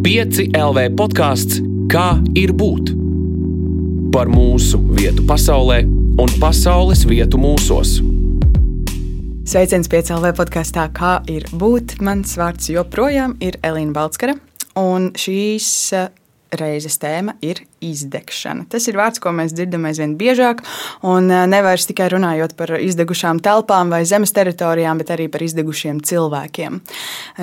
5 LV podkāsts Kā ir būt? Par mūsu vietu pasaulē un pasaules vietu mūsos. Sveiciens piecēlē podkāstā, kā ir būt. Mans vārds joprojām ir Elīna Balskara. Un šīs reizes tēma ir izdegšana. Tas ir vārds, ko mēs dzirdam aizvien biežāk, un eh, nevis tikai runājot par izdegušām telpām vai zemes teritorijām, bet arī par izdegušiem cilvēkiem.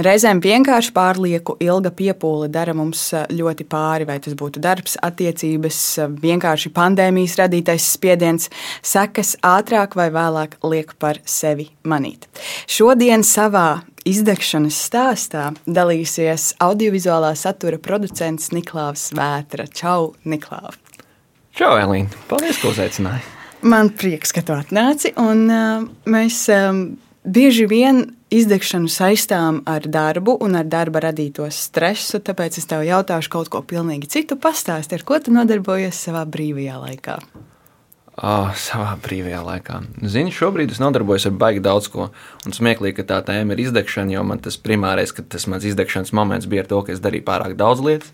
Reizēm vienkārši pārlieku ilga piepūle dara mums eh, ļoti pāri, vai tas būtu darbs, attiecības, vienkārši pandēmijas radītais spiediens, sekas ātrāk vai vēlāk liek par sevi manīt. Šodien savā izdegšanas stāstā dalīsies audiovizuālā satura producents Niklaus Vētra. Čau, Niklaus! Čau, Elīna! Paldies, ka uzaicināji! Man prieks, ka tu atnāci. Un, uh, mēs um, bieži vien izdegšanu saistām ar darbu un ar darba radīto stresu. Tāpēc es tev jautāšu kaut ko pilnīgi citu. Pastāsti, ar ko tu nodarbojies savā brīvajā laikā? Oh, savā brīvajā laikā. Zini, šobrīd es nodarbojos ar baigi daudz ko. Un smieklīgi, ka tā tēma ir izdegšana, jo man tas primārais, ka tas mans izdegšanas moments bija ar to, ka es darīju pārāk daudz lietas.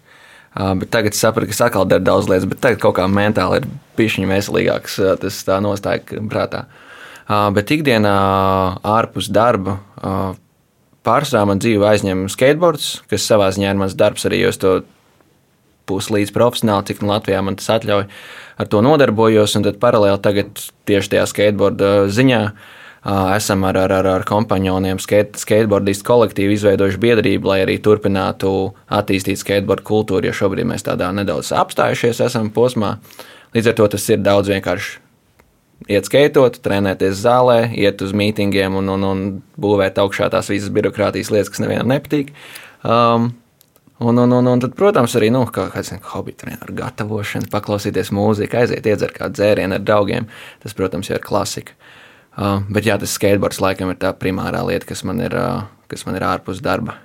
Uh, bet tagad es sapratu, ka es atkal daru daudz lietas, bet tagad kaut kā mentāli ir pišķiņa veselīgāks, uh, tas tā nostāja prātā. Uh, bet ikdienā ārpus darba pārsvarā man dzīve aizņem skateboards, kas savā ziņā ir mans darbs arī, jo es to puslīdz profesionāli, cik nu Latvijā man tas atļauj. Ar to nodarbojos, un tad paralēli tagad tieši tajā skateboarda ziņā esam ar, ar, ar, ar kompanioniem, skate, skateboardistu kolektīvu izveidojuši biedrību, lai arī turpinātu attīstīt skateboardu kultūru, jo šobrīd mēs tādā nedaudz apstājušies esam posmā. Līdz ar to tas ir daudz vienkārši iet skaitot, trenēties zālē, iet uz mītingiem un, un, un būvēt augšā tās visas birokrātijas lietas, kas nevienam nepatīk. Um, Un, un, un, un tad, protams, arī nu, kā, kāds hobijs, ar gatavošanu, paklausīties mūziku, aiziet, iedzert kādu dzērienu ar draugiem. Tas, protams, ir klasika. Uh, bet jā, tas skateboards laikam ir tā primārā lieta, kas man ir, uh, kas man ir ārpus darba.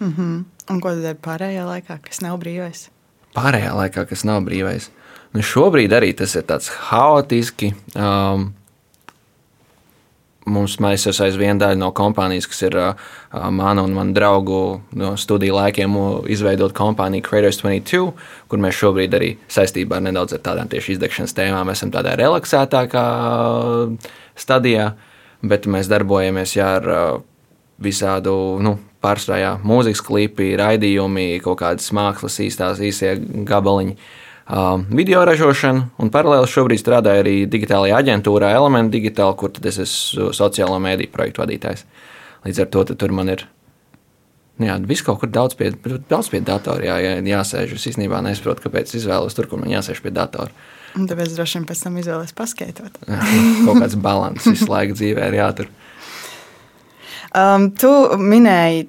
Mm -hmm. Un ko tad dari pārējā laikā, kas nav brīvais? Pārējā laikā, kas nav brīvais. Nu, šobrīd arī tas ir tāds haotiski. Um, mums esam aizvien daļa no kompānijas, kas ir uh, mana un mana draugu no studiju laikiem izveidot kompāniju Creators 22, kur mēs šobrīd arī saistībā ar nedaudz ar tādām tieši izdegšanas tēmām esam tādā relaksētākā stadijā, bet mēs darbojamies jā, ar uh, visādu, nu, pārstrājā mūzikas klipi, raidījumi, kaut kādas mākslas īstās īsie gabaliņi. Um, video ražošanu, un paralēli šobrīd strādāju arī digitālajā aģentūrā, Element Digital, kur es esmu sociālo mēdīju projektu vadītājs. Līdz ar to tur man ir nu Jā, viss kaut kur daudz pie, daudz pie datora jā, jā, jāsēž. Es īstenībā nesaprotu, kāpēc izvēlos tur, kur man jāsēž pie datora. Un tāpēc droši vien pēc tam izvēlēties paskaitot. kaut kāds līdzsvars visu laiku dzīvē ir jātur. Um, tu minēji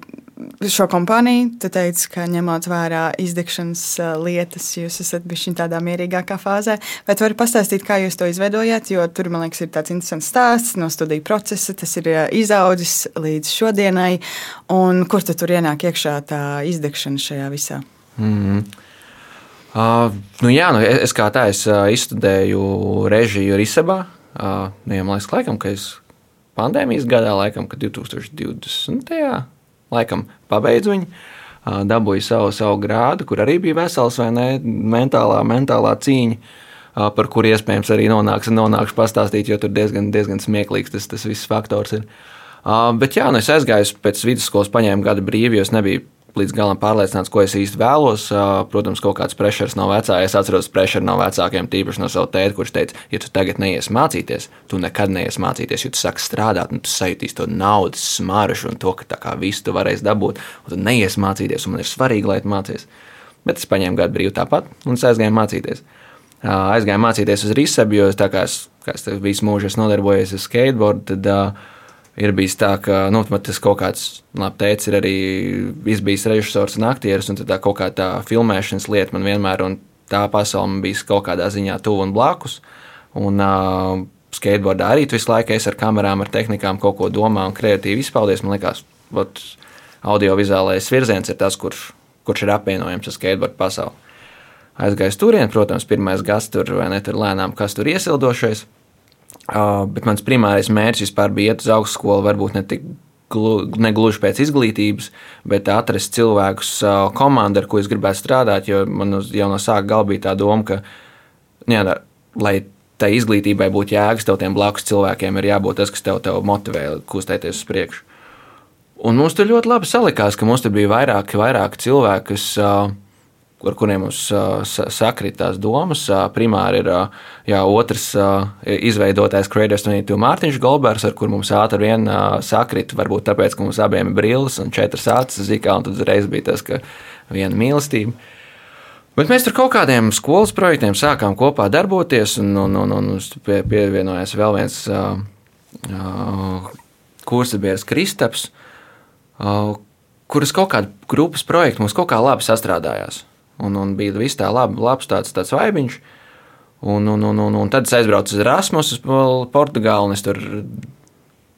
šo kompāniju, tu teici, ka ņemot vērā izdegšanas lietas, jūs esat bijuši tādā mierīgākā fāzē. Vai tu vari pastāstīt, kā jūs to izveidojāt? Jo tur, man liekas, ir tāds interesants stāsts no studiju procesa, tas ir izaudzis līdz šodienai. Un kur tu tur ienāk iekšā tā izdegšana šajā visā? Mm -hmm. Uh, nu jā, nu es kā tā es uh, izstudēju režiju Risabā. Uh, nu, jā, man liekas, laikam, ka es pandēmijas gadā, laikam, ka 2020 laikam pabeidzu viņu. Dabūju savu, savu grādu, kur arī bija vesels vai ne, mentālā, mentālā cīņa, par kuru iespējams arī nonāks, nonākšu pastāstīt, jo tur diezgan, diezgan smieklīgs tas, tas viss faktors ir. Bet jā, nu es aizgāju pēc vidusskolas, paņēmu gadu brīvi, jo es nebiju līdz galam pārliecināts, ko es īsti vēlos. Protams, kaut kāds pressures no vecākiem. Es atceros pressure no vecākiem, tīpaši no sava tēta, kurš teica, ja tu tagad neies mācīties, tu nekad neies mācīties, jo tu sāksi strādāt, un tu sajūtīsi to naudas smaržu un to, ka tā kā visu tu varēsi dabūt, un tu neies mācīties, un man ir svarīgi, lai tu mācies. Bet es paņēmu gadu brīvu tāpat, un es aizgāju mācīties. Aizgāju mācīties uz Risabu, jo tā kā es, kā es visu mūžu esmu nodarbojies ar skateboardu, tad uh, ir bijis tā, ka nu, tas kaut kāds labi, teicis, ir arī bijis režisors un aktieris, un tā kaut kā tā filmēšanas lieta man vienmēr, un tā pasaule bija kaut kādā ziņā tuvu un blakus. Un, uh, skateboardā arī visu laiku es ar kamerām, ar tehnikām kaut ko domāju un kreatīvi izpaudies. Man liekas, ka audiovizuālais virziens ir tas, kurš, kurš ir apvienojams ar skateboardu pasauli. Aizgājis turien, protams, pirmais gads tur vai ne tur lēnām, kas tur iesildošais. Uh, bet mans primārais mērķis vispār bija iet uz augstskolu, varbūt ne tik negluži pēc izglītības, bet atrast cilvēkus komandu, ar ko es gribētu strādāt. Jo man jau no sākuma galva bija tā doma, ka, nu jā, lai tai izglītībai būtu jēgas, tev tiem blakus cilvēkiem ir jābūt tas, kas tev, tev motivē kustēties uz priekšu. Un mums tur ļoti labi salikās, ka mums tur bija vairāki, vairāki cilvēki, kas ar kuriem mums sakrit tās domas. Primāri ir jā, otrs izveidotais Creators 22 Mārtiņš Golbergs, ar kur mums ātri vien sakrit, varbūt tāpēc, ka mums abiem ir brilles un četras acis zikā, un tad uzreiz bija tas, ka viena mīlestība. Bet mēs tur kaut kādiem skolas projektiem sākām kopā darboties, un, un, un, un pie, pievienojās vēl viens uh, uh, kursabieris Kristaps, uh, kuras kaut kāda grupas projekta mums kaut kā labi sastrādājās un, un bija viss tā labi, labs tāds, tāds vaibiņš. Un, un, un, un, un tad es aizbraucu uz Erasmus, uz Portugāli, es tur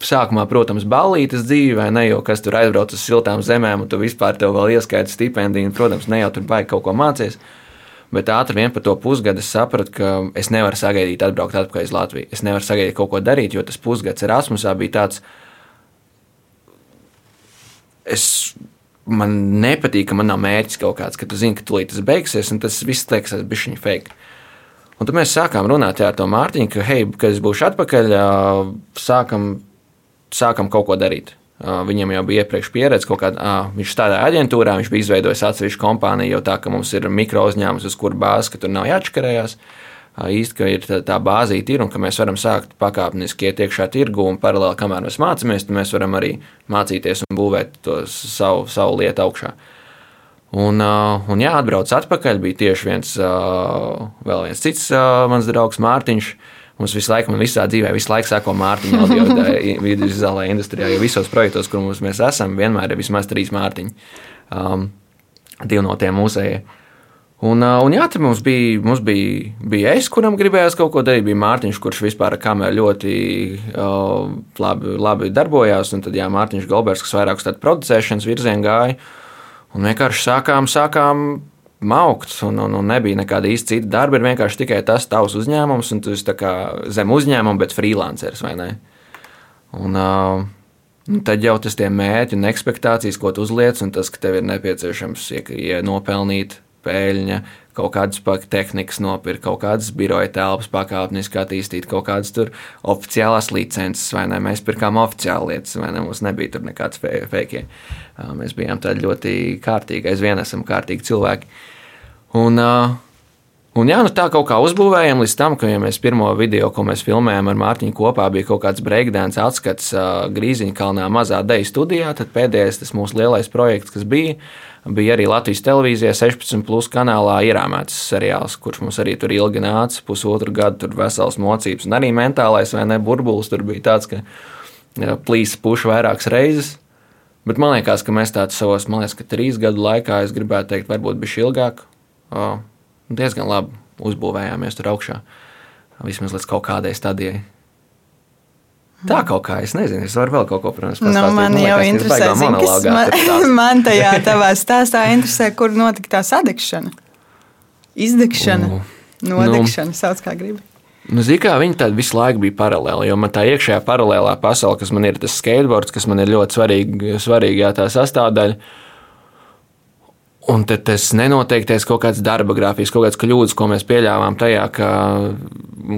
sākumā, protams, balītas dzīve, vai ne, jo kas tur aizbrauc uz siltām zemēm, un tu vispār tev vēl ieskaita stipendiju, un, protams, ne jau tur baigi kaut ko mācīties. Bet ātri vien par to pusgadu es sapratu, ka es nevaru sagaidīt, atbraukt atpakaļ uz Latviju. Es nevaru sagaidīt kaut ko darīt, jo tas pusgads Erasmusā bija tāds. Es man nepatīk, ka man nav mērķis kaut kāds, ka tu zini, ka tūlīt tas beigsies, un tas viss tas bija viņa fake. Un tad mēs sākām runāt ar to Mārtiņu, ka, hei, kad es būšu atpakaļ, sākam, sākam kaut ko darīt. Viņam jau bija iepriekš pieredze, kaut kādā, viņš strādāja aģentūrā, viņš bija izveidojis atsevišķu kompāniju, jau tā, ka mums ir mikro uzņēmums, uz kuru bāzes, ka tur nav jāatškarējās. Uh, īsti, ka ir tā, tā bāzīte ir un ka mēs varam sākt pakāpeniski iet iekšā tirgu un paralēli, kamēr mēs mācāmies, tad mēs varam arī mācīties un būvēt to savu, savu lietu augšā. Un, un jā, atbrauc atpakaļ, bija tieši viens, vēl viens cits mans draugs Mārtiņš. Mums visu laiku, man visā dzīvē, visu laiku sako Mārtiņa audio-vizuālajā industrijā, jo visos projektos, kur mēs esam, vienmēr ir vismaz trīs Mārtiņi. Um, divi no tiem mūsējiem. Un, un jā, mums bija, mums bija, bija es, kuram gribējās kaut ko darīt. Bija Mārtiņš, kurš vispār ar kameru ļoti uh, labi, labi darbojās. Un tad, jā, Mārtiņš Golbergs, kas vairāk uz tādu producēšanas virzienu gāja. Un vienkārši sākām, sākām maukt, un, un, un nebija nekāda īsta cita darba. Ir vienkārši tikai tas tavs uzņēmums, un tu esi zem uzņēmuma, bet freelanceris vai ne? Un, uh, Nu, tad jau tas ir mērķi un expectācijas, ko tu uzliec, un tas, ka tev ir nepieciešams ja nopelnīt peļņa, kaut kādas tehnikas nopirkt, kaut kādas biroja telpas pakāpeniski attīstīt, kaut kādas tur oficiālās licences, vai ne? Mēs pirkām oficiāli lietas, vai ne? Mums nebija tur nekāds fake. Mēs bijām tādi ļoti kārtīgi, aizvien esam kārtīgi cilvēki. Un, un jā, nu tā kaut kā uzbūvējām līdz tam, ka ja mēs pirmo video, ko mēs filmējām ar Mārtiņu kopā, bija kaut kāds breakdance atskats Grīziņa kalnā mazā deju studijā, tad pēdējais tas mūsu lielais projekts, kas bija bija arī Latvijas televīzijā 16 plus kanālā ierāmēts seriāls, kurš mums arī tur ilgi nāca, pusotru gadu, tur vesels mocības, un arī mentālais vai ne burbulis tur bija tāds, ka plīsa puša vairākas reizes. Bet man liekas, ka mēs tādu savos, man liekas, ka trīs gadu laikā, es gribētu teikt, varbūt bija ilgāk, diezgan labi uzbūvējāmies tur augšā. Vismaz līdz kaut kādai stadijai. Tā kaut kā, es nezinu, es varu vēl kaut ko, nu, pastāstīt. Nu, man jau interesē, zin, kas man, man tajā tavā stāstā interesē, kur notika tā sadegšana. Izdegšana, uh, nodegšana, nu, sauc kā gribi. Nu, Zini, kā viņi tādi visu laiku bija paralēli, jo man tā iekšējā paralēlā pasaule, kas man ir tas skateboards, kas man ir ļoti svarīga, svarīgā tā sastāvdaļa, Un tad tas nenoteiktais kaut kāds darba grafisks, kaut kāds kļūdas, ko mēs pieļāvām tajā, ka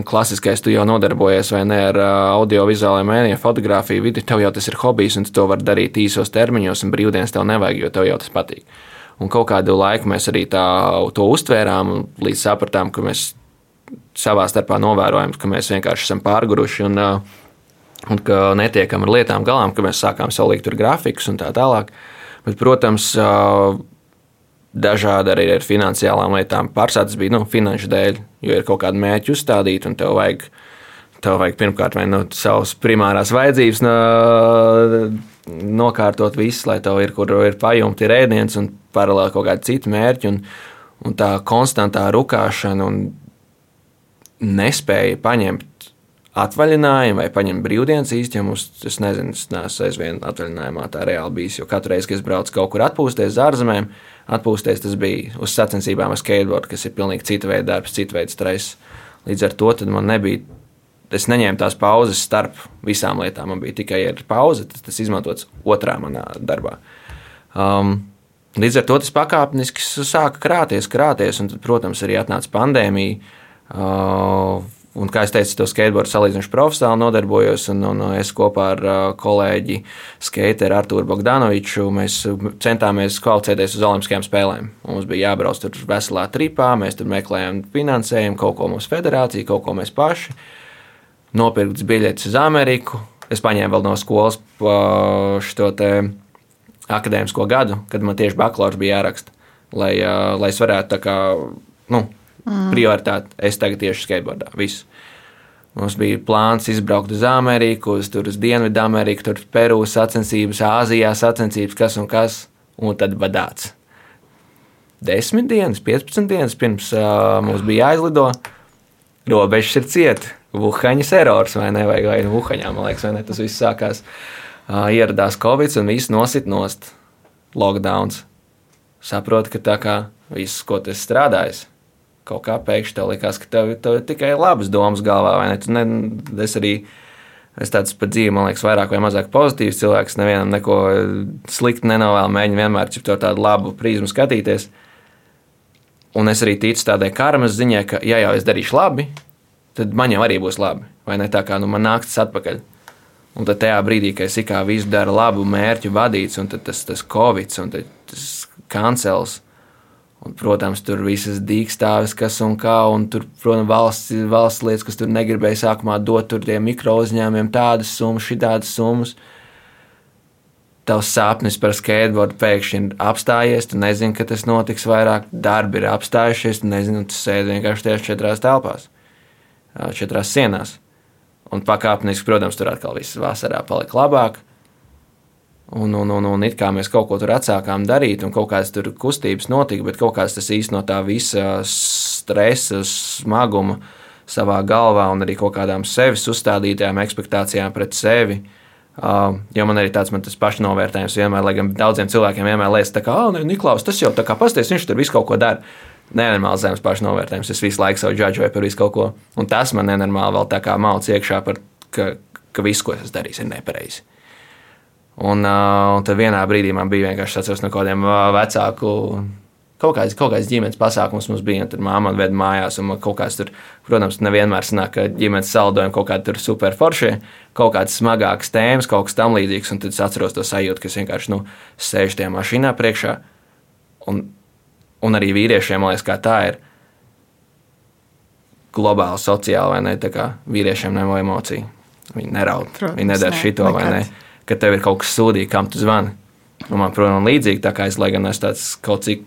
klasiskais tu jau nodarbojies vai ne ar audio-vizuālajiem mēdījiem, fotografiju, vidi, tev jau tas ir hobijs, un tu to vari darīt īsos termiņos, un brīvdienas tev nevajag, jo tev jau tas patīk. Un kaut kādu laiku mēs arī tā, to uztvērām, līdz sapratām, ka mēs savā starpā novērojam, ka mēs vienkārši esam pārguruši un, un ka netiekam ar lietām galām, ka mēs sākām salikt tur grafikus un tā tālāk. Bet, protams, dažādi arī ar finansiālām lietām. Pārsvarā tas bija nu, finanšu dēļ, jo ir kaut kāda mērķa uzstādīta un tev vajag, tev vajag pirmkārt vai nu, savas primārās vajadzības no, nokārtot visu, lai tev ir kur ir pajumti ir ēdiens un paralēli kaut kādi citi mērķi. Un, un tā konstantā rukāšana un nespēja paņemt atvaļinājumu vai paņemt brīvdienas īsti, jo mums, es nezinu, es neesmu aizvien atvaļinājumā tā reāli bijis, jo katru reizi, kad es braucu kaut kur atpūsties uz ārzemēm, atpūsties, tas bija uz sacensībām ar skateboardu, kas ir pilnīgi cita veida darbs, cita veida stress. Līdz ar to man nebija es neņēmu tās pauzes starp visām lietām. Man bija tikai pauze, tas, tas izmantots otrā manā darbā. Um, līdz ar to tas pakāpeniski sāka krāties, krāties, un, tad, protams, arī atnāca pandēmija. Uh, Un, kā jau teicu, to skateboardu salīdzinoši profesionāli nodarbojos. Un, un es kopā ar uh, kolēģi skateru Artūru Bogdanoviču centāmies kvalificēties uz Olimpiskajām spēlēm. Mums bija jābrauc tur veselā tripā, mēs tur meklējām finansējumu, kaut ko mums federācija, kaut ko mēs paši. Nopirkts biļetes uz Ameriku. Es paņēmu vēl no skolas šo akadēmisko gadu, kad man tieši bakalaura bija jāraksta, lai, uh, lai es varētu tā kā. Nu, Mm. Prioritāte. Es tagad tieši skateboardā. Viss. Mums bija plāns izbraukt uz Ameriku, uz, uz Dienvidu Ameriku, tur Peru sacensības, Āzijā sacensības, kas un kas, un tad badāts. Desmit dienas, 15 dienas pirms uh, mums bija jāizlido, robežas ir cieta. Vuhaņas erors vai ne, vai, vai Vuhaņā, man liekas, vai ne, tas viss sākās. Uh, ieradās Covid un viss nosit nost. Lockdowns. Saprotu, ka tā kā viss, ko esi strādājis, kaut kā pēkšņi tev likās, ka tev, tev ir tikai labas domas galvā, ne? Ne es arī es tāds par dzīvi, man liekas, vairāk vai mazāk pozitīvs cilvēks. Nevienam neko sliktu nenovēlu, mēģinu vienmēr ar tādu labu prizmu skatīties. Un es arī ticu tādai karmas ziņai, ka, ja jau es darīšu labi, tad man jau arī būs labi. Vai ne tā kā nu, man nāks tas atpakaļ. Un tad tajā brīdī, kad es kā visu daru labu mērķu vadīts, un tas, tas covid, un tas kancels, Un, protams, tur visas dīkstāves, kas un kā, un tur, protams, valsts, valsts lietas, kas tur negribēja sākumā dot tur tiem mikro uzņēmumiem tādas summas, šitādas summas. Tavs sapnis par skateboardu pēkšņi ir apstājies, tu nezini, ka tas notiks vairāk, darbi ir apstājušies, tu nezini, tu sēdi vienkārši tajās četrās telpās, četrās sienās. Un pakāpeniski, protams, tur atkal viss vasarā palika labāk. Un, un, un, un it kā mēs kaut ko tur atsākām darīt, un kaut kādas tur kustības notika, bet kaut kāds tas īstenībā no tā visa stresa, smaguma savā galvā un arī kaut kādām sevis uzstādītajām expectācijām pret sevi. Uh, jo man arī tāds man pašnovērtējums vienmēr, lai gan daudziem cilvēkiem vienmēr liekas, ka, ah, Niklaus, tas jau tā kā pasties, viņš tur visu kaut ko dara. Nenormāls zemes pašnovērtējums. Es visu laiku savu džudžoju par visu kaut ko. Un tas man nenormāli vēl tā kā malc iekšā par, ka, ka viss, ko es darīju, ir nepareizi. Un, uh, un tad vienā brīdī man bija vienkārši atceros no kādiem vecāku. Kaut kāds, kaut kāds ģimenes pasākums mums bija, un tur māma veda mājās. Kaut kāds tur, protams, nevienmēr sanāk, ka ģimenes saldojumi kaut kādi tur super forši, kaut kādas smagākas tēmas, kaut kas tam līdzīgs. Un tad es atceros to sajūtu, ka es vienkārši nu, sēžu tajā mašīnā priekšā. Un, un arī vīriešiem, man liekas, tā ir globāli, sociāli, vai ne? Tā kā vīriešiem nav emociju. Viņi neraud, Protams, viņi nedara šito nekad. vai ne ka tev ir kaut kas sūdīgi, kam tu zvani. Un man, protams, līdzīgi tā kā es, lai gan esmu tāds kaut cik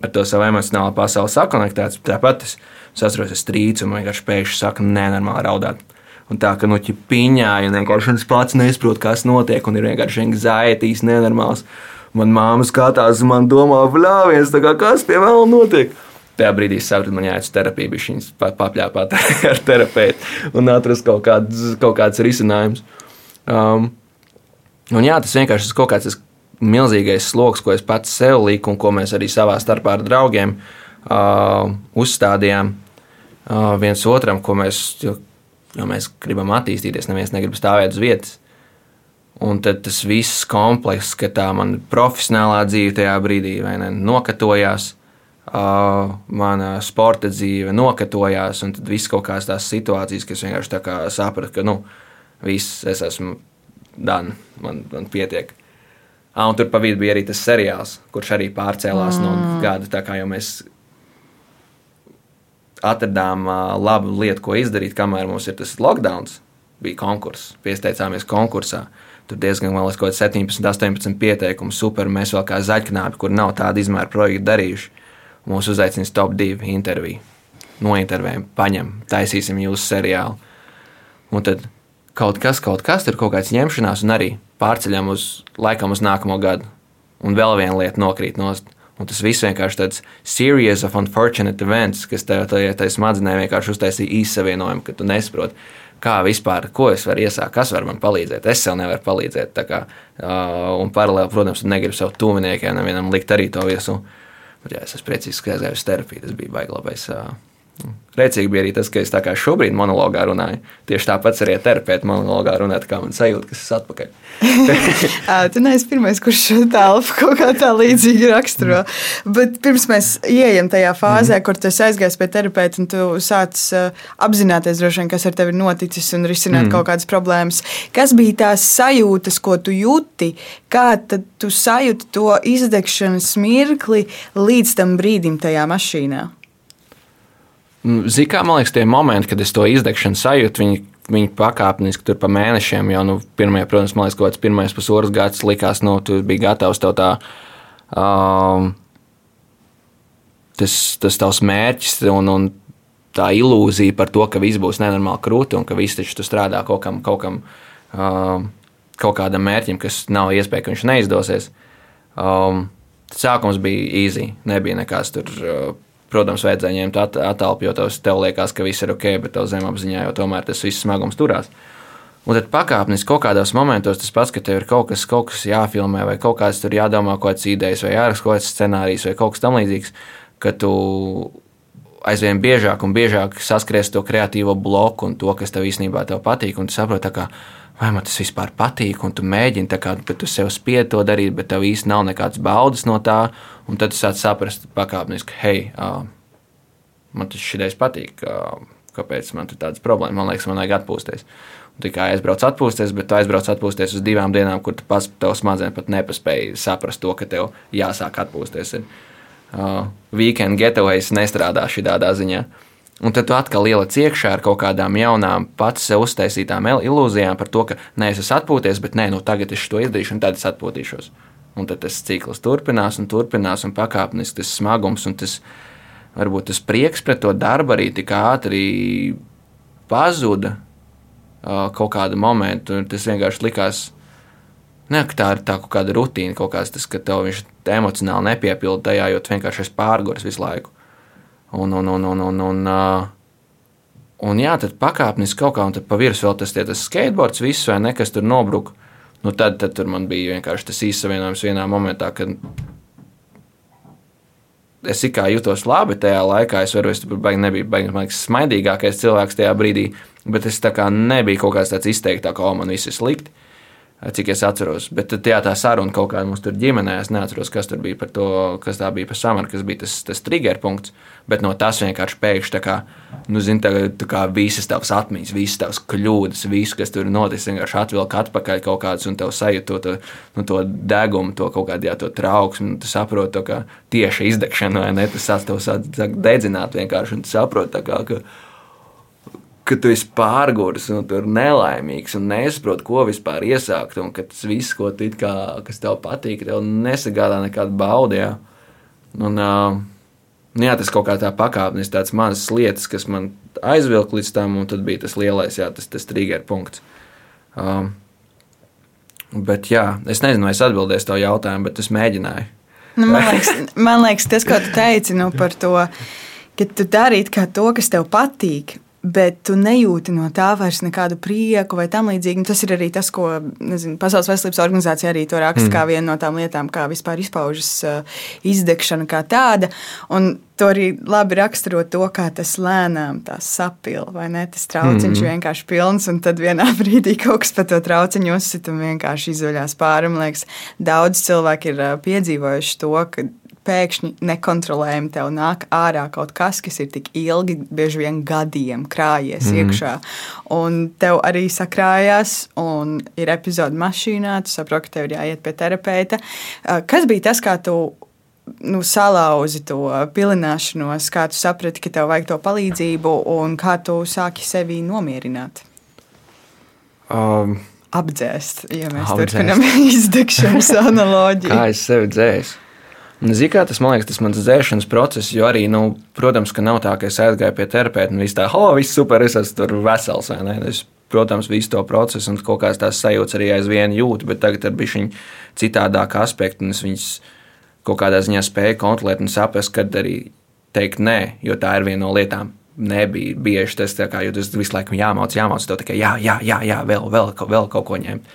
ar to savu emocionālo pasauli sakonektēts, tāpat es, es atceros, es strīdu un vienkārši pēkšņi saku, nenormāli raudāt. Un tā, ka nu ķipiņā, un vienkārši es pats nesaprotu, kas notiek, un ir vienkārši anxietīs nenormāls. Man māma skatās, man domā, bļāviens, kā, kas pie vēl notiek. Tajā brīdī es sapratu, man jāiet uz terapiju, viņš papļāpāt ar terapeitu un atrast kaut kāds, kaut kāds risinājums. Um, Un jā, tas vienkārši ir kaut kāds milzīgais sloks, ko es pats sev liku un ko mēs arī savā starpā ar draugiem uh, uzstādījām uh, viens otram, ko mēs, jo, jo mēs gribam attīstīties, neviens negrib stāvēt uz vietas. Un tad tas viss komplekss, ka tā man profesionālā dzīve tajā brīdī ne, nokatojās, uh, mana sporta dzīve nokatojās, un tad viss kaut kādas tās situācijas, kas vienkārši sapratu, ka nu, viss es esmu Dan, man, man pietiek. Ah, un tur pa vidu bija arī tas seriāls, kurš arī pārcēlās mm. no gada. Tā kā jau mēs atradām uh, labu lietu, ko izdarīt, kamēr mums ir tas lockdown, bija konkurss. Pieteicāmies konkursā. Tur diezgan vēl kaut kāds 17, 18 pieteikumu, super. Mēs vēl kā zaļknābi, kur nav tāda izmēra projekta darījuši. Mūs uzaicinās top 2 interviju. Nointervējam, paņem, taisīsim jūsu seriālu. Un tad kaut kas, kaut kas, tur kaut kāds ņemšanās, un arī pārceļam uz laikam uz nākamo gadu. Un vēl viena lieta nokrīt no. Un tas viss vienkārši tāds series of unfortunate events, kas tev tajā smadzenē vienkārši uztaisīja īsavienojumu, ka tu nesaproti, kā vispār, ko es varu iesākt, kas var man palīdzēt. Es sev nevaru palīdzēt. Kā, uh, un paralēli, protams, negribu sev tuviniekiem nevienam likt arī to viesu. Bet jā, es esmu priecīgs, ka aizgāju uz terapiju. Tas bija baiglabais uh, Rēcīgi bija arī tas, ka es tā kā šobrīd monologā runāju. Tieši tāpat arī terapeita monologā runāt, kā man sajūta, kas ir atpakaļ. tu neesi pirmais, kurš šo telpu kaut kā tā līdzīgi raksturo. Bet pirms mēs ieejam tajā fāzē, mm. kur tu aizgājies pie terapeita un tu sāc apzināties, droši vien, kas ar tevi ir noticis un risināt mm. kaut kādas problēmas. Kas bija tās sajūtas, ko tu jūti? Kā tu sajūti to izdegšanas mirkli līdz tam brīdim tajā mašīnā? Nu, Zikā, man liekas, tie momenti, kad es to izdegšanu sajūtu, viņi, viņi pakāpeniski tur pa mēnešiem jau, nu, pirmie, protams, man liekas, kaut kāds pirmais pusotrs gads likās, nu, tu biji gatavs tev tā. Um, tas, tas tavs mērķis un, un tā ilūzija par to, ka viss būs nenormāli krūti un ka viss taču strādā kaut kam, kaut kam, um, kaut kādam mērķim, kas nav iespēja, ka viņš neizdosies. Um, sākums bija easy, nebija nekas tur. Uh, Protams, vajadzēja ņemt attēlu, jo tev liekas, ka viss ir ok, bet tev zemapziņā jau tomēr tas viss smagums turās. Un tad pakāpeniski kaut kādos momentos tas pats, ka tev ir kaut kas, kaut kas jāfilmē, vai kaut kāds tur jādomā, kaut kādas idejas, vai jāraksta kaut kāds scenārijs, vai kaut kas tamlīdzīgs, ka tu aizvien biežāk un biežāk saskries to kreatīvo bloku un to, kas tev īstenībā tev patīk. Un tu saproti, ka vai man tas vispār patīk, un tu mēģini, kā, tu sev spied to darīt, bet tev īsti nav nekādas baudas no tā. Un tad tu sāc saprast pakāpeniski, hei, uh, man tas šis patīk, uh, kāpēc man ir tādas problēmas. Man liekas, man vajag atpūsties. Un tikai aizbrauc atpūsties, bet tu aizbrauc atpūsties uz divām dienām, kur tu pats tev smadzenes pat nepaspēji saprast to, ka tev jāsāk atpūsties. Uh, weekend getaways nestrādā šī tādā ziņā. Uh, Un tad tu atkal ieliec iekšā ar kaut kādām jaunām, pats sev uztaisītām ilūzijām par to, ka nē, es esmu atpūties, bet nē, nu tagad es to izdarīšu, un tad es atpūtīšos. Un tad tas cikls turpinās un turpinās, un pakāpeniski tas smagums un tas, varbūt tas prieks pret to darbu arī tik ātri pazuda kaut kādu momentu. Tas vienkārši likās, ne, ka tā ir tā kaut kāda rutīna, kaut kāds tas, ka tev viņš emocionāli nepiepilda tajā, jo tu vienkārši esi pārgājis visu laiku. Un, un, un, un, un, un, un jā, tad pakāpeniski kaut kā, un tad pa virsmu vēl tas, tas skateboards, viss vai nekas tur nobruka. Nu, tad, tad tur man bija vienkārši tas īsavienojums vienā momentā, kad es kā jutos labi tajā laikā. Es varu, es baigi, nebiju baigi, baigi smaidīgākais cilvēks tajā brīdī, bet es tā kā nebiju kaut kāds tāds izteikts, kā, ka, oh, man viss ir slikti cik es atceros. Bet jā, tā saruna kaut kāda mums tur ģimenē, es neatceros, kas tur bija par to, kas tā bija par samaru, kas bija tas, tas trigger punkts. Bet no tas vienkārši pēkšņi tā kā, nu, zini, tā, tā kā visas tavas atmiņas, visas tavas kļūdas, viss, kas tur noticis, vienkārši atvilk atpakaļ kaut kāds un tev sajūt to, to, nu, to degumu, to kaut kādu jā, to trauksmi. Tu saproti to kā tieši izdegšanu, vai ne? Tas sāc tev sāk dedzināt vienkārši un tu saproti, kā, ka ka tu esi pārgājis un tur nelaimīgs un nesaproti, ko vispār iesākt. Un ka tas viss, ko tu kā, kas tev patīk, tev nesagādā nekādu baudu. Jā. Un, jā, tas kaut kā tā pakāpnis, tāds mazs lietas, kas man aizvilka līdz tam, un tad bija tas lielais, jā, tas, tas trigger punkts. Um, bet jā, es nezinu, vai es atbildēšu to jautājumu, bet es mēģināju. Nu, man, liekas, man liekas, tas, ko tu teici nu, par to, ka tu darītu to, kas tev patīk, bet tu nejūti no tā vairs nekādu prieku vai tam līdzīgi. Tas ir arī tas, ko nezinu, Pasaules veselības organizācija arī to raksta mm. kā vienu no tām lietām, kā vispār izpaužas uh, izdegšana kā tāda. Un to arī labi raksturo to, kā tas lēnām sapila, vai ne? Tas trauciņš mm. vienkārši pilns, un tad vienā brīdī kaut kas pa to trauciņu uzsit un vienkārši izvaļās pāri. Man liekas, daudz cilvēku ir uh, piedzīvojuši to, ka pēkšņi nekontrolējami tev nāk ārā kaut kas, kas ir tik ilgi, bieži vien gadiem krājies mm. iekšā. Un tev arī sakrājās, un ir epizode mašīnā, tu saproti, ka tev ir jāiet pie terapeita. Kas bija tas, kā tu nu, salauzi to pilināšanos, kā tu saprati, ka tev vajag to palīdzību, un kā tu sāki sevi nomierināt? Um, Apdzēst, ja mēs apdzēst. turpinām izdegšanas analoģiju. Kā es sevi dzēsu? Zini, kā tas man liekas, tas mans dzēšanas process, jo arī, nu, protams, ka nav tā, ka es aizgāju pie terapeita un viss tā, oh, viss super, es esmu tur vesels. Es, protams, visu to procesu un kaut kādas tās sajūtas arī aizvien jūtu, bet tagad ir bijuši citādāk aspekti, un es viņus kaut kādā ziņā spēju kontrolēt un saprast, kad arī teikt nē, jo tā ir viena no lietām. Nebija bieži tas, kā, jo tas visu laiku jāmācās, jāmācās to tikai jā, jā, jā, jā vēl, vēl, vēl, kaut ko ņemt.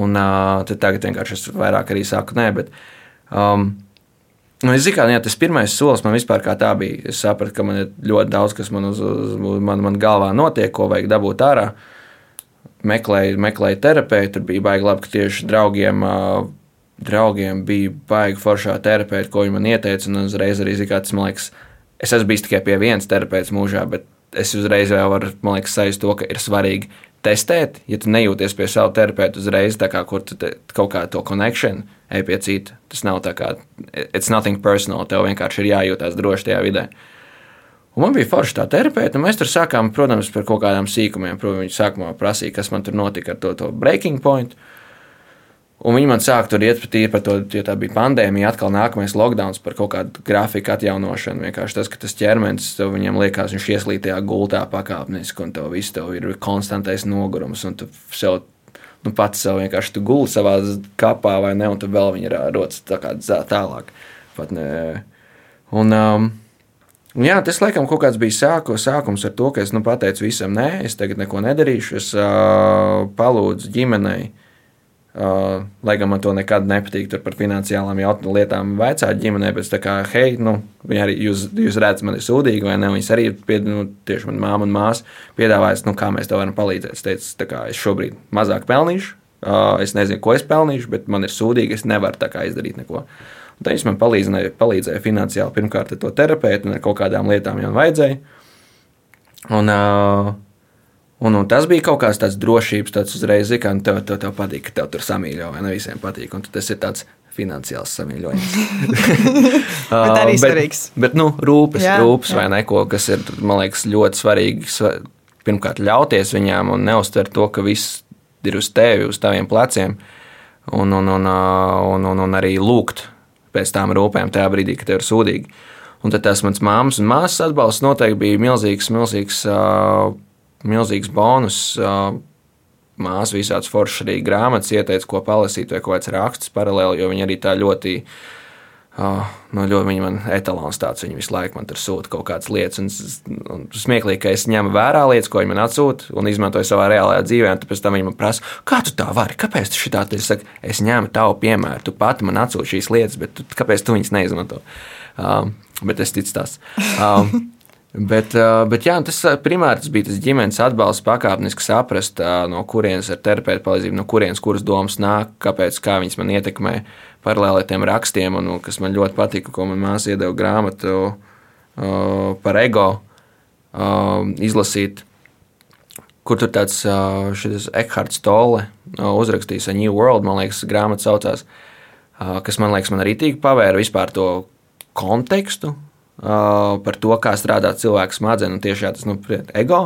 Un uh, tagad vienkārši es vairāk arī saku nē, bet um, Nu, es zinu, ka tas pirmais solis man vispār kā tā bija. Es sapratu, ka man ir ļoti daudz, kas man, uz, uz, man, man galvā notiek, ko vajag dabūt ārā. Meklēju, meklēju terapeitu, tur bija baigi labi, ka tieši draugiem, draugiem bija baigi foršā terapeita, ko viņi man ieteica. Un uzreiz arī zinu, tas man liekas, es esmu bijis tikai pie vienas terapeits mūžā, bet es uzreiz jau varu, man liekas, sajust to, ka ir svarīgi testēt, ja tu nejūties pie sava terapeita uzreiz, kā, kur tu te, kaut kā to konekšanu ej pie cita. Tas nav tā kā, it's nothing personal, tev vienkārši ir jājūtās droši tajā vidē. Un man bija forša tā terapeita, un mēs tur sākām, protams, par kaut kādām sīkumiem. Protams, viņi sākumā prasīja, kas man tur notika ar to, to breaking point. Uh, Un viņi man sāka tur iet tīri par to, ja tā bija pandēmija, atkal nākamais lockdown par kaut kādu grafiku atjaunošanu. Vienkārši tas, ka tas ķermenis viņam liekas, viņš ieslīd tajā gultā pakāpeniski, un tev viss tev ir konstantais nogurums, un tu sev, nu, pats sev vienkārši tu guli savā kapā vai ne, un tu vēl viņa rodas tā kā tālāk. Pat ne. Un, um, Un jā, tas laikam kaut kāds bija sāku, sākums ar to, ka es nu, pateicu visam, nē, es tagad neko nedarīšu. Es uh, palūdzu ģimenei uh, lai gan man to nekad nepatīk par finansiālām lietām, vecā ģimenē, bet tā kā, hei, nu, viņi arī, jūs, jūs redzat, man ir sūdīgi, vai ne? Viņas arī, pied, nu, tieši man māma un māsa piedāvājas, nu, kā mēs tev varam palīdzēt. Es teicu, tā kā es šobrīd mazāk pelnīšu, uh, es nezinu, ko es pelnīšu, bet man ir sūdīgi, es nevaru tā kā izdarīt neko. Un tad viņš man palīdzēja, palīdzēja finansiāli pirmkārt ar to terapeitu un ar kaut kādām lietām, jau vajadzēja. Un, uh, Un, un tas bija kaut kāds tāds drošības, tāds uzreiz, ka nu, tev, tev, tev patīk, ka tev tur samīļo, vai ne visiem patīk. Un tas ir tāds finansiāls samīļojums. bet arī uh, svarīgs. Bet, bet nu, rūpes, jā, rūpes jā. vai neko, kas ir, man liekas, ļoti svarīgi. Pirmkārt, ļauties viņām un neuztvert to, ka viss ir uz tevi, uz taviem pleciem, un, un, un, un, un, un arī lūgt pēc tām rūpēm tajā brīdī, kad tev ir sūdīgi. Un tad tas mans māmas un māsas atbalsts noteikti bija milzīgs, milzīgs uh, milzīgs bonus. Māsa visādas foršas arī grāmatas ieteica, ko palasīt, vai kaut kāds rakstus paralēli, jo viņi arī tā ļoti. Uh, nu, ļoti viņa man etalons tāds, viņa visu laiku man tur sūta kaut kādas lietas. Un, un smieklīgi, ka es ņemu vērā lietas, ko viņa man atsūta, un izmantoju savā reālajā dzīvē. Un pēc tam viņa man prasa, kā tu tā vari, kāpēc tu šitā te saki, es ņēmu tavu piemēru, tu pati man atsūti šīs lietas, bet tu, kāpēc tu viņas neizmanto? Um, bet es ticu tas. Um, Bet, bet jā, tas primāri tas bija tas ģimenes atbalsts, pakāpeniski saprast, no kurienes ar terapeitu palīdzību, no kurienes kuras domas nāk, kāpēc, kā viņas man ietekmē paralēli tiem rakstiem, un kas man ļoti patika, ko man māsa iedeva grāmatu par ego izlasīt. Kur tur tāds Ekhards Tolle uzrakstījis A New World, man liekas, grāmata saucās, kas man liekas, man arī tīk pavēra vispār to kontekstu, par to, kā strādā cilvēka smadzenes un tieši tas nu, ego.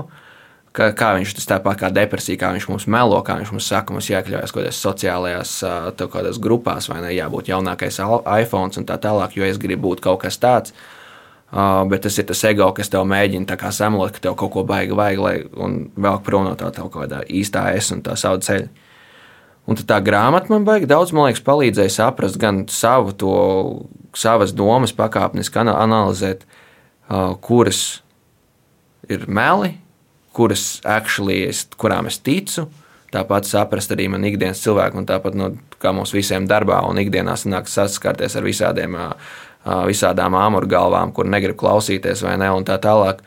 Kā, kā viņš tas tāpat kā depresija, kā viņš mums melo, kā viņš mums saka, mums jāiekļaujas kaut kādās sociālajās kādās grupās, vai ne jābūt jaunākais iPhone un tā tālāk, jo es gribu būt kaut kas tāds. Uh, bet tas ir tas ego, kas tev mēģina samalot, ka tev kaut ko baigi vajag, lai vēl prom no tā kaut kādā īstā es un tā savu ceļu. Un tā grāmata man baigi daudz, man liekas, palīdzēja saprast gan savu to, savas domas pakāpeniski analizēt, kuras ir meli, kuras actually es, kurām es ticu. Tāpat saprast arī man ikdienas cilvēku, un tāpat no, kā mums visiem darbā un ikdienā sanāk saskarties ar visādiem, visādām āmurgalvām, kur negrib klausīties vai ne, un tā tālāk.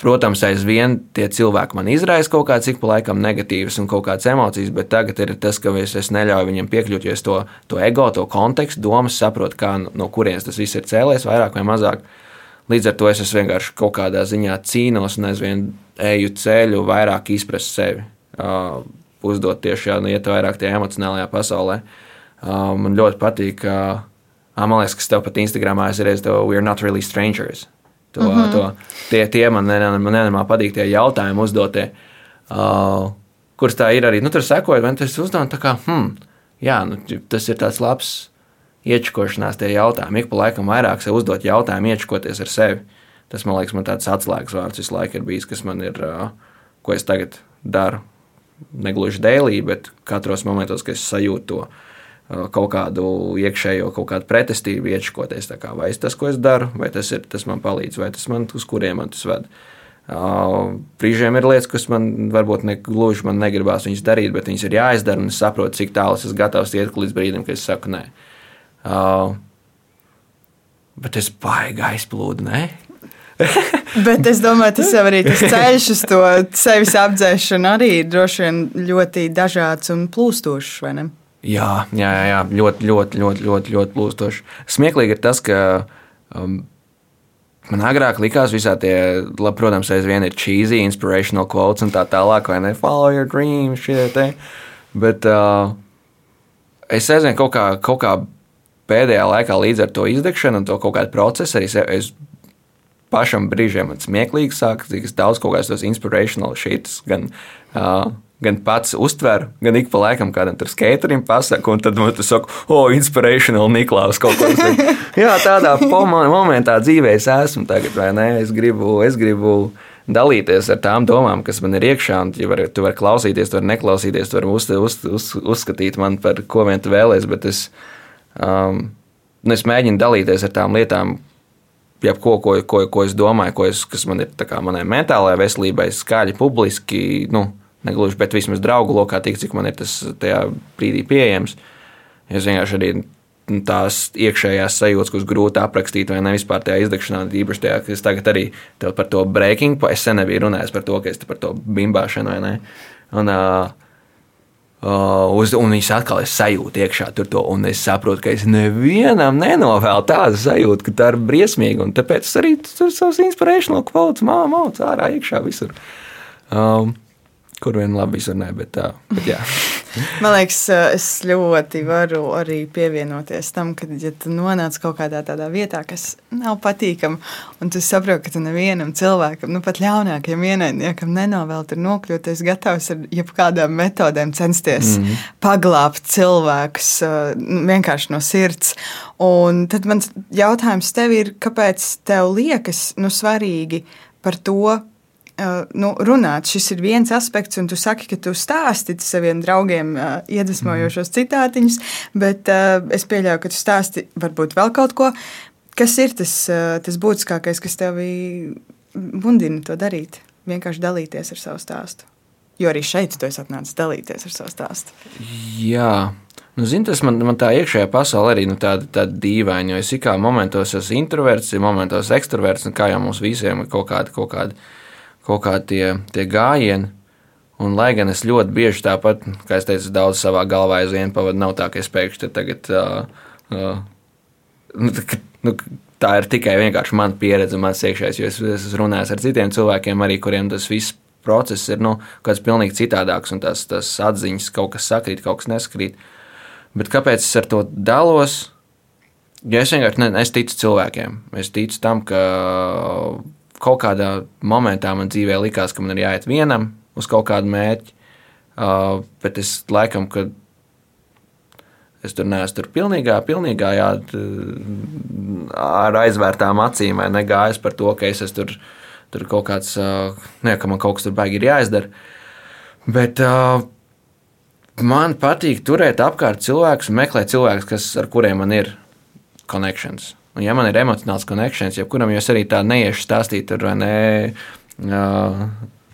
Protams, aizvien tie cilvēki man izraisa kaut kādas, cik pa laikam negatīvas un kaut kādas emocijas, bet tagad ir tas, ka es, es neļauju viņiem piekļūt, jo es to, to ego, to kontekstu, domas saprotu, kā, no kurienes tas viss ir cēlies, vairāk vai mazāk. Līdz ar to es, vienkārši kaut kādā ziņā cīnos un aizvien eju ceļu, vairāk izprast sevi. Uh, uzdot tieši jau nu, iet vairāk tajā emocionālajā pasaulē. Uh, man ļoti patīk, uh, man liekas, ka tev pat Instagramā es reiz to We're not really strangers. To, mm -hmm. to, tie, tie man nenormāli patīk, tie jautājumi uzdotie, uh, kurus tā ir arī. Nu, tur sekojot, vai tas uzdevums tā kā, hmm, jā, nu, tas ir tāds labs iečkošanās tie jautājumi. Ik pa laikam vairāk sev uzdot jautājumu, iečkoties ar sevi. Tas, man liekas, man tāds atslēgas vārds visu laiku ir bijis, kas man ir, uh, ko es tagad daru. Negluži dēlī, bet katros momentos, kad es sajūtu to kaut kādu iekšējo kaut kādu pretestību iečkoties. Kā, vai tas, ko es daru, vai tas, ir, tas man palīdz, vai tas man uz kuriem man tas ved. Uh, brīžiem ir lietas, kas man varbūt ne gluži man negribās viņas darīt, bet viņas ir jāizdara, un es saprotu, cik tālu es esmu gatavs iet līdz brīdim, kad es saku nē. Uh, Bet es baigi aizplūdu, ne? Bet es domāju, tas jau arī tas ceļš uz to sevis apdzēšanu arī droši vien ļoti dažāds un plūstošs, vai ne? Jā, jā, jā, jā. ļoti, ļoti, ļoti, ļoti, ļoti plūstoši. Smieklīgi ir tas, ka um, man agrāk likās, visā tie, labi, protams, aizvien ir cheesy, inspirational quotes un tā tālāk, vai ne? Follow your dreams, šie te. Bet uh, es aizvien kaut kā, kaut kā pēdējā laikā līdz ar to izdegšanu un to kaut kādu procesu arī es pašam brīžiem man smieklīgi sāk, cik daudz kaut kādas tos inspirational shits, gan uh, gan pats uztver, gan ik pa laikam kādam tur skaterim pasaka, un tad man tas saka, o, oh, inspirational Niklaus kaut ko tādu. Jā, tādā momentā dzīvē es esmu tagad, vai ne? Es gribu, es gribu dalīties ar tām domām, kas man ir iekšā, un tu vari, tu vari klausīties, tu vari neklausīties, tu vari uz, uz, uz, uzskatīt man par ko vien tu vēlēsies, bet es, um, nu, es mēģinu dalīties ar tām lietām, jebko, ko, ko, ko es domāju, ko es, kas man ir manai mentālajai veselībai, skaļi, publiski, nu, negluži, bet vismaz draugu lokā, tik cik man ir tas tajā brīdī pieejams. Es vienkārši arī tās iekšējās sajūtas, kuras grūti aprakstīt, vai ne vispār tajā izdegšanā, īpaši tajā, ka es tagad arī par to breaking, es sen nebiju runājis par to, ka es par to bimbāšanu vai ne. Un, uh, Uh, uz, un viņš atkal ir sajūta iekšā tur, to, un es saprotu, ka es nevienam nenovēlu tādu sajūtu, ka tā ir briesmīga. Tāpēc es arī tur savus quotes māmu mācu ārā iekšā visur. Um, kur vien labi izrunāja, bet tā. Bet jā. Man liekas, es ļoti varu arī pievienoties tam, ka, ja tu nonāc kaut kādā tādā vietā, kas nav patīkama, un tu saproti, ka tu nevienam cilvēkam, nu pat ļaunākajam ienaidniekam nenovēl tur nokļūt, es gatavs ar jebkādām metodēm censties mm -hmm. paglābt cilvēkus nu, vienkārši no sirds. Un tad mans jautājums tev ir, kāpēc tev liekas nu, svarīgi par to nu, runāt. Šis ir viens aspekts, un tu saki, ka tu stāsti saviem draugiem uh, iedvesmojošos mm. citātiņus, bet uh, es pieļauju, ka tu stāsti varbūt vēl kaut ko. Kas ir tas, uh, tas būtiskākais, kas tev mundina to darīt? Vienkārši dalīties ar savu stāstu. Jo arī šeit tu esi atnācis dalīties ar savu stāstu. Jā. Nu, zin, tas man, man tā iekšējā pasaule arī nu, tāda, tāda dīvaina, jo es kā momentos esmu introverts, momentos ekstraverts, un kā jau mums visiem ir kaut kāda, kaut kāda kaut kādi tie, tie gājieni. Un, lai gan es ļoti bieži tāpat, kā es teicu, daudz savā galvā aizvien pavadu, nav tā, ka es pēkšņi tagad. Uh, uh, nu, nu, tā ir tikai vienkārši mana pieredze, mans iekšējais. Jo es, es runājis ar citiem cilvēkiem, arī kuriem tas viss process ir nu, kas pilnīgi citādāks, un tās, tās atziņas kaut kas sakrīt, kaut kas neskrīt. Bet kāpēc es ar to dalos? Ja es vienkārši ne, es ticu cilvēkiem. Es ticu tam, ka kaut kādā momentā man dzīvē likās, ka man ir jāiet vienam uz kaut kādu mērķi, uh, bet es laikam, kad es tur neesmu tur pilnīgā, pilnīgā jā, ar aizvērtām acīm, negājis par to, ka es esmu tur, tur kaut kāds, uh, ne, ka man kaut kas tur baigi ir jāizdara. Bet uh, man patīk turēt apkārt cilvēkus meklēt cilvēkus, kas, ar kuriem man ir connections. Un, ja man ir emocionāls konekšņs, jebkuram jau es arī tā neiešu stāstīt, tur vai ne. Uh,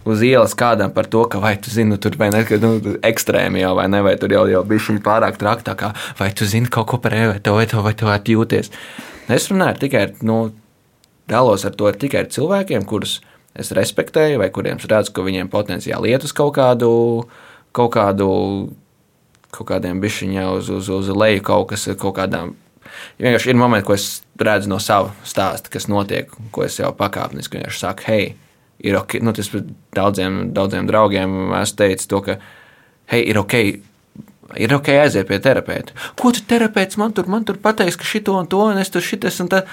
uz ielas kādam par to, ka vai tu zini, nu, tur vai ne, ka, nu, ekstrēmi jau vai ne, vai tur jau, jau bija šī pārāk traktā, kā vai tu zini kaut ko par evi, vai to, vai to atjūties. Es runāju tikai, nu, dalos ar to tikai ar cilvēkiem, kurus es respektēju, vai kuriem es redzu, ka viņiem potenciāli iet uz kaut kādu, kaut kādu, kaut kādiem bišķiņā uz, uz, uz leju kaut kas, kaut kādām vienkārši ir momenti, ko es redzu no sava stāsta, kas notiek, ko es jau pakāpeniski saku, hei, ir ok, nu, tas daudziem, daudziem draugiem esmu teicis to, ka, hei, ir ok. Ir ok, aiziet pie terapeita. Ko tu terapeits man tur, man tur pateiks, ka šito un to, un es tur šitas un tā.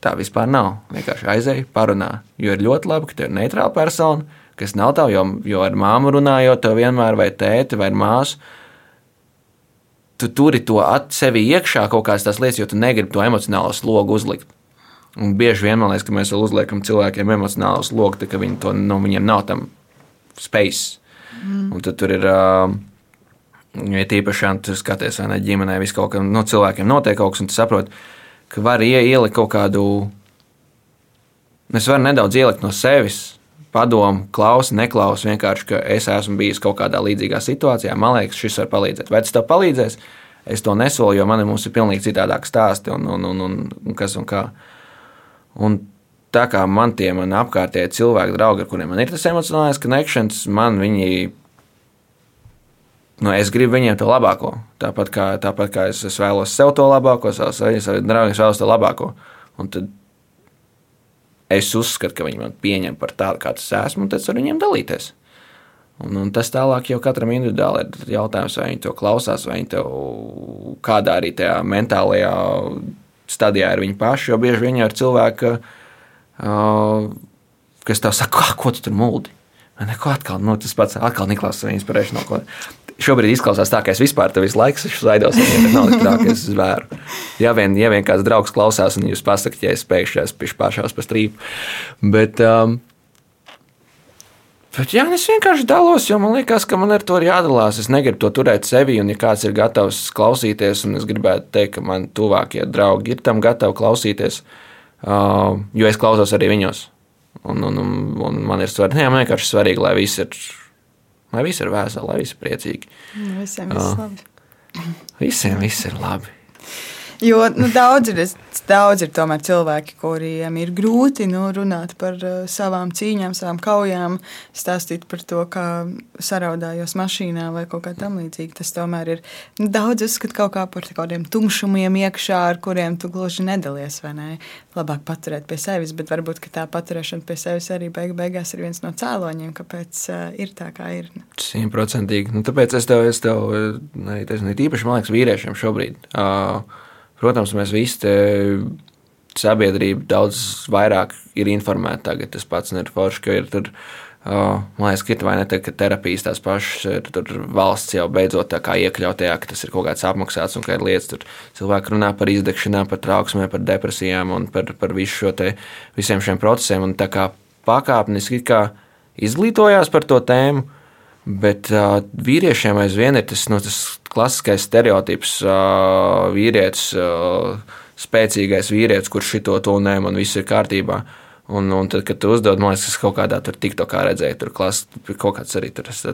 Tā vispār nav. Vienkārši aizēj, parunā. Jo ir ļoti labi, ka te ir neitrāla persona, kas nav tā, jo, jo ar māmu runājot, tev vienmēr vai tēti vai māsu tu turi to sevi iekšā kaut kādas tās lietas, jo tu negribi to emocionālo slogu uzlikt. Un bieži vien man liekas, ka mēs uzliekam cilvēkiem emocionālo slogu, ka viņi to, nu, viņiem nav tam space. Mm. Un tad tur ir. Uh, Ja tīpaši, ja tu skaties, vai ne ģimenē, vis kaut kam, nu, cilvēkiem notiek kaut kas, un tu saproti, ka var ielikt kaut kādu. Es varu nedaudz ielikt no sevis, padomu, klausi, neklausi. Vienkārši, ka es esmu bijis kaut kādā līdzīgā situācijā. Man liekas, šis var palīdzēt. Vai tas tev palīdzēs? Es to nesolu, jo man ir pilnīgi citādāk stāsti un, un, un, un, un kas un kā. Un tā kā man tie man apkārtējie cilvēki, draugi, ar kuriem man ir tas emocionālais connections, man viņi. Nu, es gribu viņiem to labāko. Tāpat kā, tāpat kā es, es vēlos sev to labāko, saviem savu draugiem vēlos to labāko. Un tad es uzskatu, ka viņi man pieņem par tādu, kāds es esmu, un tad ar viņiem dalīties. Un, un tas tālāk jau katram individuāli ir jautājums, vai viņi to klausās, vai viņi to kādā arī tajā mentālajā stadijā ir viņi paši. Jo bieži viņi ir cilvēki, uh, kas tev saka, ko tu tur muldi. Neko atkal, nu, tas pats atkal Niklaus inspirēšanas no ko. Šobrīd izklausās tā, ka es vispār te visu laiku esmu zaidos, bet nav tā, ka es zvēru. Ja vien, ja vien kāds draugs klausās, un jūs pasakāt, ja es pēkšņi esmu pašās pa strīpu. Bet, um, Bet, jā, es vienkārši dalos, jo man liekas, ka man ar to ir jādalās. Es negribu to turēt sevi, un, ja kāds ir gatavs klausīties, un es gribētu teikt, ka man tuvākie draugi ir tam gatavi klausīties, uh, jo es klausos arī viņos. Un, un, un, un man ir svarīgi, jā, man vienkārši svarīgi, lai viss ir, lai viss ir vēseli, lai viss ir priecīgi. Visiem viss uh, labi. Visiem viss ir labi. Jo nu, daudz, ir, daudz ir tomēr cilvēki, kuriem ir grūti nu, runāt par uh, savām cīņām, savām kaujām, stāstīt par to, kā saraudājos mašīnā vai kaut kā tamlīdzīga. Tas tomēr ir nu, daudz uzskata kaut kā par kādiem tumšumiem iekšā, ar kuriem tu gluži nedalies. Ne? Labāk paturēt pie sevis, bet varbūt tā paturēšana pie sevis arī beig beigās ir viens no cēloņiem, kāpēc uh, ir tā, kā ir. Simtprocentīgi. Nu, tāpēc es tev, es tev ne, ne, īpaši, man liekas, vīriešiem šobrīd. Uh, Protams, mēs visi te sabiedrība daudz vairāk ir informēta tagad. Tas pats ir forši, ka ir tur. Uh, man liekas, ka ir vai ne tā, ka terapijas tās pašas ir. Tur valsts jau beidzot iekļaut tajā, ka tas ir kaut kāds apmaksāts un ka ir lietas. Tur cilvēki runā par izdegšanām, par trauksmēm, par depresijām un par, par visu šo te, visiem šiem procesiem. Un tā kā pakāpeniski kā izglītojās par to tēmu, bet uh, vīriešiem aizvien ir tas, nu, tas klasiskais stereotips vīrietis, spēcīgais vīrietis, kurš šito to nē, man viss ir kārtībā. Un, un tad, kad tu uzdod, man liekas, tas kaut kādā tur tikto kā redzēja, tur klas, kaut kāds arī tur. Es,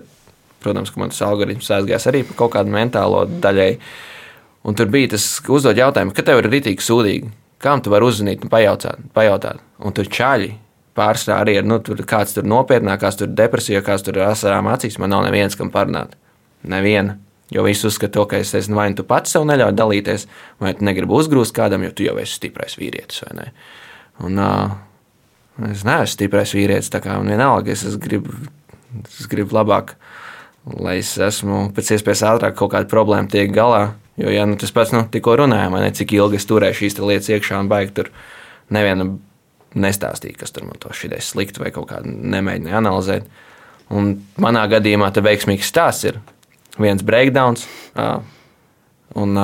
protams, ka man tas algoritms aizgājās arī par kaut kādu mentālo daļai. Un tur bija tas uzdod jautājumu, ka tev ir rītīgi sūdīgi. Kam tu vari uzzvanīt un pajautāt? pajautāt? Un tur čaļi pārsvarā arī ir, nu, tur kāds tur nopietnākās, tur depresija, kāds tur ar asarām acīs. Man nav neviens, kam parunāt. Neviena. Jo visi uzskata, ka es esmu vai nu tu pats sev neļauj dalīties, vai tu negribi uzgrūst kādam, jo tu jau esi stiprais vīrietis. Un, uh, es neesmu stiprais vīrietis, tā kā man vienalga, es, es, gribu, es gribu labāk, lai es esmu pēc iespējas ātrāk kaut kādu problēmu tiek galā. Jo, ja nu, tas pats nu, tikko runājām, ne cik ilgi es turēju šīs lietas iekšā un baigi tur nevienu nestāstīja, kas tur man to šī ideja slikti vai kaut kādā nemēģināja analizēt. Un manā gadījumā tas veiksmīgs stāsts ir viens breakdowns. Un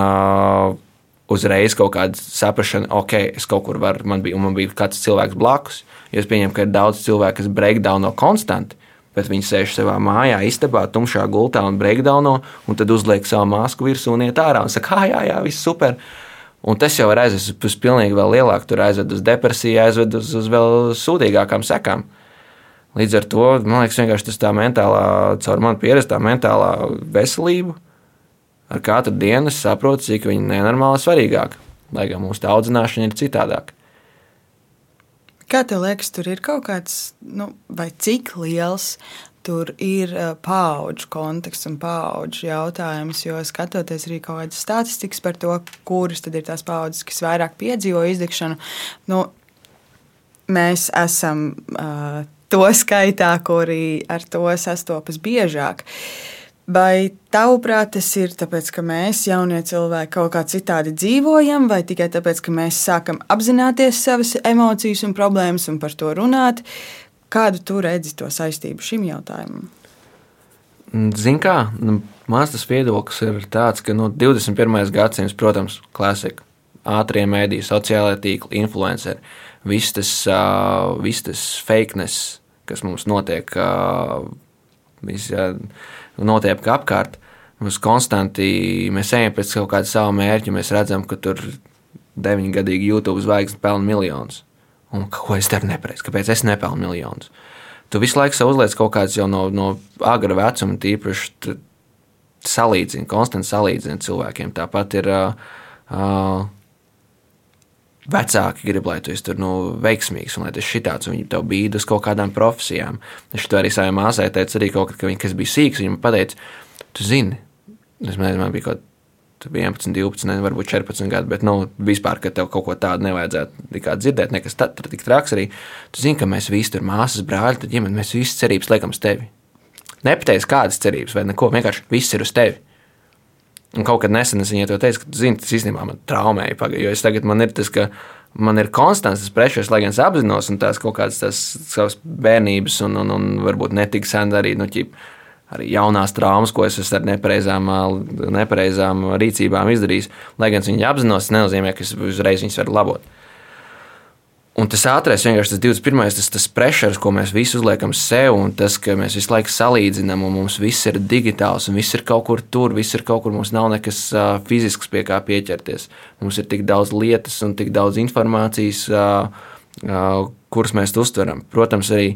uzreiz kaut kāda saprāšana, ok, es kaut kur varu, man bija, man bija kāds cilvēks blakus. Es pieņemu, ka ir daudz cilvēku, kas breakdowno konstanti, bet viņi sēž savā mājā, istabā, tumšā gultā un breakdowno, un tad uzliek savu masku virsū un iet ārā un saka, ah, jā, jā, viss super. Un tas jau ir aizvedis uz pilnīgi vēl lielāku, tur aizved uz depresiju, aizved uz, uz vēl sūdīgākām sekām. Uh, Līdz ar to man liekas, vienkārši tas tā mentālā, caur manu pieredzi, tā mentālā veselība. Ar katru dienu es saprotu, cik viņa nenormāli svarīgāka, lai gan mūsu audzināšana ir citādāka. Kā tev liekas, tur ir kaut kāds, nu, vai cik liels tur ir paudžu konteksts un paudžu jautājums, jo skatoties arī kaut kādas statistikas par to, kuras tad ir tās paudzes, kas vairāk piedzīvo izdegšanu, nu, mēs esam uh, to skaitā, kuri ar to sastopas biežāk. Vai tavuprāt, tas ir tāpēc, ka mēs, jaunie cilvēki, kaut kā citādi dzīvojam, vai tikai tāpēc, ka mēs sākam apzināties savas emocijas un problēmas un par to runāt? Kādu tu redzi to saistību šim jautājumam? Zini, kā nu, mans tas viedoklis ir tāds, ka nu, 21. gadsimts, protams, klasika, ātrie mēdīji, sociālai tīkli, influenceri, viss tas, uh, viss tas fakeness, kas mums notiek, notiek apkārt. Mums konstanti mēs ejam pēc kaut kāda sava mērķa, mēs redzam, ka tur deviņgadīgi YouTube zvaigznes pelna miljonus. Un ko es daru nepareizi? Kāpēc es nepelnu miljonus? Tu visu laiku sev uzliec kaut kādas jau no, no agra vecuma, tīpaši salīdzina, konstanti salīdzina cilvēkiem. Tāpat ir uh, uh, vecāki grib, lai tu esi tur, nu, veiksmīgs un lai tas ir tāds, un viņi tev bīda uz kaut kādām profesijām. Es to arī savai māsai teicu, arī kaut kad, ka viņa, kas bija sīgs, viņa pateica, tu zini, es nezinu, man bija kaut 11, 12, ne, varbūt 14 gadi, bet nu, vispār, ka tev kaut ko tādu nevajadzētu dzirdēt, nekas tāds tik traks arī. Tu zini, ka mēs visi tur māsas, brāļi, tad ģimene, mēs visi cerības liekam uz tevi. Nepateic kādas cerības vai neko, vienkārši viss ir uz tevi. Un kaut kad nesen es viņai to teicu, ka, zini, tas īstenībā man traumēja. Pagaid, jo es tagad man ir tas, ka man ir konstants tas pressures, lai gan es apzinos, tās kaut kādas tās savas bērnības, un, un, un varbūt netik sen arī, nu, ķip, arī jaunās traumas, ko es ar nepareizām, nepareizām rīcībām izdarījis. Lai gan es viņu apzinos, tas nenozīmē, ka es uzreiz viņus varu labot. Un tas ātrākais, vienkārši tas 21. tas, tas pressures, ko mēs visi uzliekam sev, un tas, ka mēs visu laiku salīdzinām, un mums viss ir digitāls, un viss ir kaut kur tur, viss ir kaut kur, mums nav nekas uh, fizisks pie kā pieķerties. Mums ir tik daudz lietas un tik daudz informācijas, uh, uh, kuras mēs uztveram. Protams, arī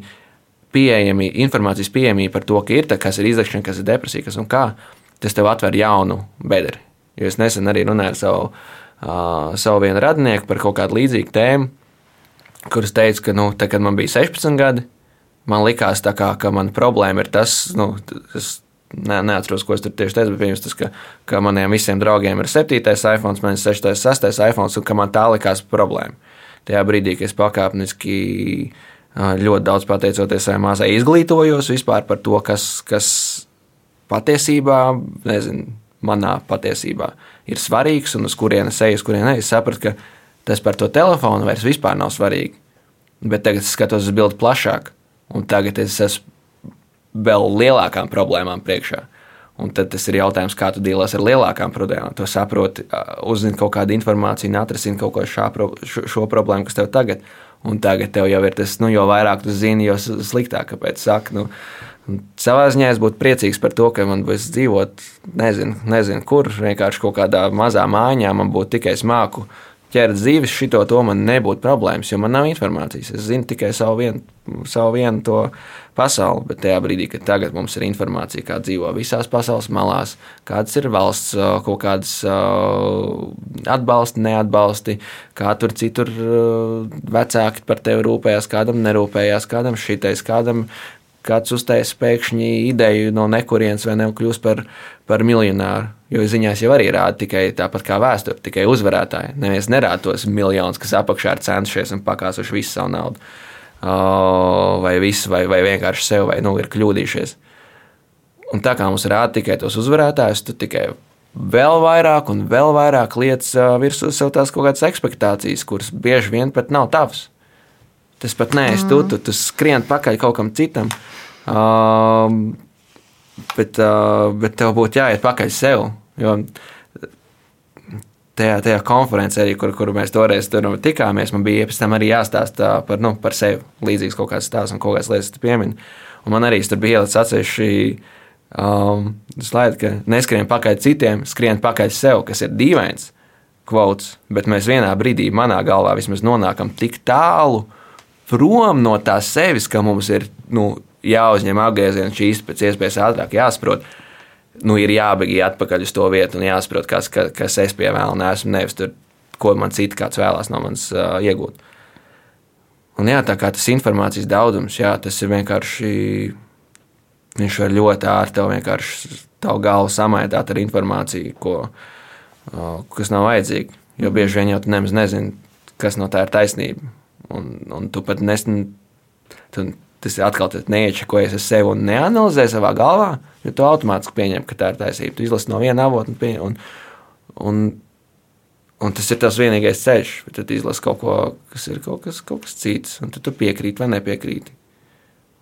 pieejami, informācijas pieejamība par to, ka ir tā, kas ir izdegšana, kas ir depresija, kas un kā, tas tev atver jaunu bedri. Jo es nesen arī runāju ar savu, uh, savu vienu radinieku par kaut kādu līdzīgu tēmu kuras teica, ka, nu, tā, kad man bija 16 gadi, man likās, kā, ka man problēma ir tas, nu, es ne, neatceros, ko es tur tieši teicu, bet pirms tas, ka, ka maniem visiem draugiem ir 7. iPhone, man ir 6. 6. iPhone, un ka man tā likās problēma. Tajā brīdī, kad es pakāpeniski ļoti daudz pateicoties savai māsai izglītojos vispār par to, kas, kas patiesībā, nezinu, manā patiesībā ir svarīgs un uz kurienes uz kurienes es sapratu, ka tas par to telefonu vairs vispār nav svarīgi. Bet tagad es skatos uz bildi plašāk, un tagad es esmu vēl lielākām problēmām priekšā. Un tad tas ir jautājums, kā tu dīlēs ar lielākām problēmām. Tu saproti, uzzini kaut kādu informāciju, atrisini kaut ko šā, šo, šo problēmu, kas tev tagad. Un tagad tev jau ir tas, nu, jo vairāk tu zini, jo sliktāk. Kāpēc? Saka, nu, savā ziņā es būtu priecīgs par to, ka man būs dzīvot, nezinu, nezinu kur, vienkārši kaut kādā mazā mājā, man būtu tikai smāku ķert dzīves, šito to man nebūtu problēmas, jo man nav informācijas. Es zinu tikai savu vienu, savu vienu to pasauli, bet tajā brīdī, kad tagad mums ir informācija, kā dzīvo visās pasaules malās, kādas ir valsts kaut kādas atbalsti, neatbalsti, kā tur citur vecāki par tevi rūpējās, kādam nerūpējās, kādam šitais, kādam kāds uztaisīs pēkšņi ideju no nekurienes vai nekļūst par, par miljonāru. Jo ziņās jau arī rāda tikai tāpat kā vēsture, tikai uzvarētāji. Neviens nerāda tos miljonus, kas apakšā ir cenšies un pakāsuši visu savu naudu. Vai visu, vai, vai vienkārši sev, vai nu, ir kļūdījušies. Un tā kā mums rāda tikai tos uzvarētājus, tu tikai vēl vairāk un vēl vairāk lietas virsū sev tās kaut kādas expectācijas, kuras bieži vien pat nav tavas. Tas pat neesi mm. tu, tu, tu skrien pakaļ kaut kam citam. Uh, bet, uh, bet tev būtu jāiet pakaļ sev. Jo tajā, tajā konferencē, arī, kur, kur mēs toreiz tur tikāmies, man bija pēc tam arī jāstāsta par, nu, par sevi. Līdzīgs kaut kāds stāsts un kaut kādas lietas piemin. Un man arī tur bija ielicis atsevišķi um, slaidi, ka neskrien pakaļ citiem, skrien pakaļ sev, kas ir dīvains kvots. Bet mēs vienā brīdī, manā galvā, vismaz nonākam tik tālu prom no tās sevis, ka mums ir nu, jāuzņem apgrieziena šīs pēc iespējas ātrāk, jāsaprot. Nu, ir jābēg atpakaļ uz to vietu un jāsaprot, kas, kas, kas es pie vēl neesmu, nevis tur, ko man citi kāds vēlās no manis uh, iegūt. Un jā, tā kā tas informācijas daudzums, jā, tas ir vienkārši. Viņš var ļoti ātri tev vienkārši tavu galvu samaitāt ar informāciju, ko, kas nav vajadzīga. Jo bieži vien jau tu nemaz nezini, kas no tā ir taisnība. Un, un tu pat nesni, tu, tas ir atkal neiečakojies ar sevi un neanalizē savā galvā, jo tu automātiski pieņem, ka tā ir taisnība. Tu izlasi no viena avota un, pieņem, un, un, un tas ir tas vienīgais ceļš. Tad izlasi kaut ko, kas ir kaut kas, kaut kas cits, un tu piekrīti vai nepiekrīti.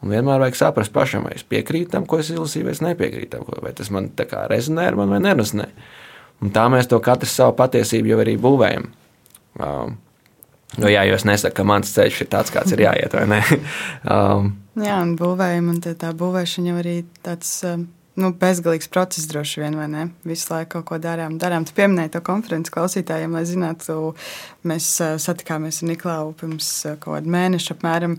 Un vienmēr vajag saprast pašam, vai es piekrītu tam, ko es izlasīju, vai es nepiekrītu tam, vai tas man rezonē ar mani vai nerezonē. Un tā mēs to katrs savu patiesību jau arī būvējam. Um, Nu, jā, jo es nesaku, ka mans ceļš ir tāds, kāds ir jāiet, vai ne? um, jā, un būvējam, un tā būvēšana jau arī tāds um, nu, bezgalīgs process, droši vien, vai ne? Visu laiku kaut ko darām. darām. Tu pieminēji to konferenci klausītājiem, lai zinātu, mēs satikāmies ar Niklausu pirms kaut kāda mēneša apmēram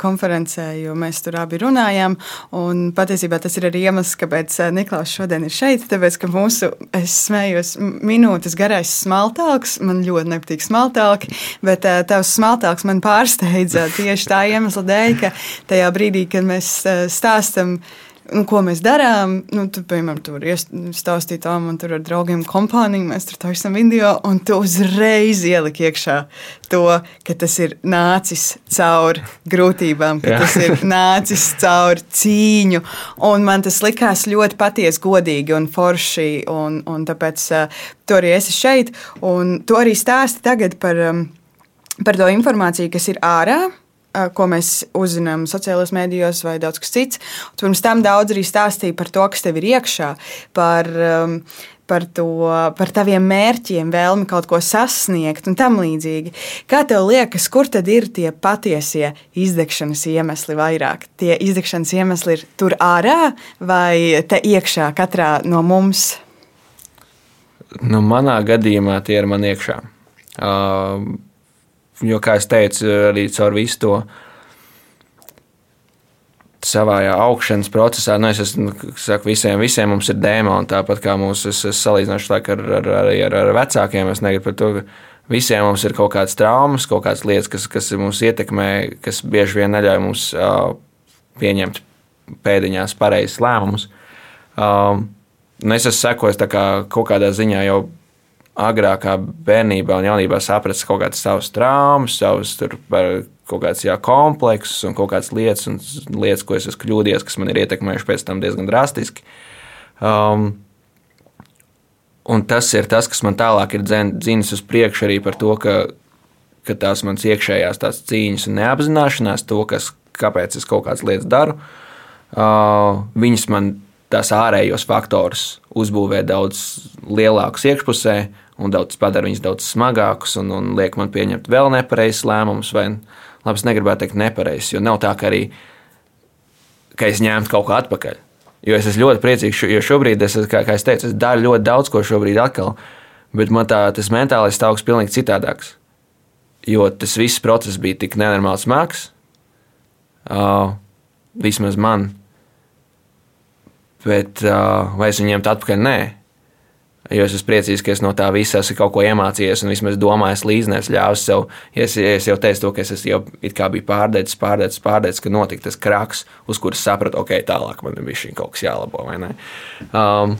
konferencē, jo mēs tur abi runājām. Un patiesībā tas ir arī iemesls, kāpēc Niklaus šodien ir šeit. Tāpēc, ka mūsu, es smējos, minūtes garais smaltāks, man ļoti nepatīk smaltāki, bet tavs smaltāks man pārsteidza tieši tā iemesla dēļ, ka tajā brīdī, kad mēs stāstam, nu, ko mēs darām. Nu, tu, piemēram, tur iestāstīt tam, un tur ar draugiem kompāniju mēs tur taisām video, un tu uzreiz ieliki iekšā to, ka tas ir nācis cauri grūtībām, ka Jā. tas ir nācis cauri cīņu. Un man tas likās ļoti patiesi, godīgi un forši, un, un tāpēc uh, tu arī esi šeit, un tu arī stāsti tagad par, um, par to informāciju, kas ir ārā ko mēs uzzinām sociālajos mēdījos, vai daudz kas cits. Un pirms tam daudz arī stāstīja par to, kas tev ir iekšā, par, par, to, par taviem mērķiem, vēlmi kaut ko sasniegt un tam līdzīgi. Kā tev liekas, kur tad ir tie patiesie izdegšanas iemesli vairāk? Tie izdegšanas iemesli ir tur ārā vai te iekšā katrā no mums? Nu, manā gadījumā tie ir man iekšā. Uh, Jo, kā jau teicu, arī caur visu to savā augšanas procesā, nu, es esmu, saku, visiem, visiem mums ir dēmoni, tāpat kā mūsu, es, es salīdzināšu ar, ar, ar, ar, vecākiem, es negribu par to, ka visiem mums ir kaut kādas traumas, kaut kādas lietas, kas, kas mūs ietekmē, kas bieži vien neļauj mums uh, pieņemt pēdiņās pareizes lēmumus. Um, es esmu sekojis kaut kādā ziņā jau agrākā bērnībā un jaunībā sapratis kaut kādas savas traumas, savas tur kaut kādas jā, kompleksus un kaut kādas lietas, un lietas, ko es esmu kļūdījies, kas man ir ietekmējuši pēc tam diezgan drastiski. Um, un tas ir tas, kas man tālāk ir dzinis uz priekšu arī par to, ka, ka tās manas iekšējās tās cīņas un neapzināšanās to, kas, kāpēc es kaut kādas lietas daru, uh, viņas man tās ārējos faktorus uzbūvē daudz lielākus iekšpusē un daudz padara viņus daudz smagākus un, un liek man pieņemt vēl nepareizus lēmumus. Vai, labi, es negribētu teikt nepareizus, jo nav tā, ka arī ka es ņemtu kaut ko atpakaļ. Jo es esmu ļoti priecīgs, jo šobrīd, es, kā, kā es teicu, es daru ļoti daudz ko šobrīd atkal, bet man tā, tas mentālais stāvoklis ir pilnīgi citādāks. Jo tas viss process bija tik nenormāls smags, uh, vismaz man. Bet uh, vai es viņu ņemtu atpakaļ? Nē, Jo es esmu priecīgs, ka es no tā visa esmu kaut ko iemācījies, un vismaz domājis līdzinājums, ļāvis sev. Ja es, ja es jau teicu to, ka es jau biju pārdedzis, pārdedzis, pārdedzis, ka notika tas kraks, uz kuras sapratu, ok, tālāk man bija šī kaut kas jālabo. Um,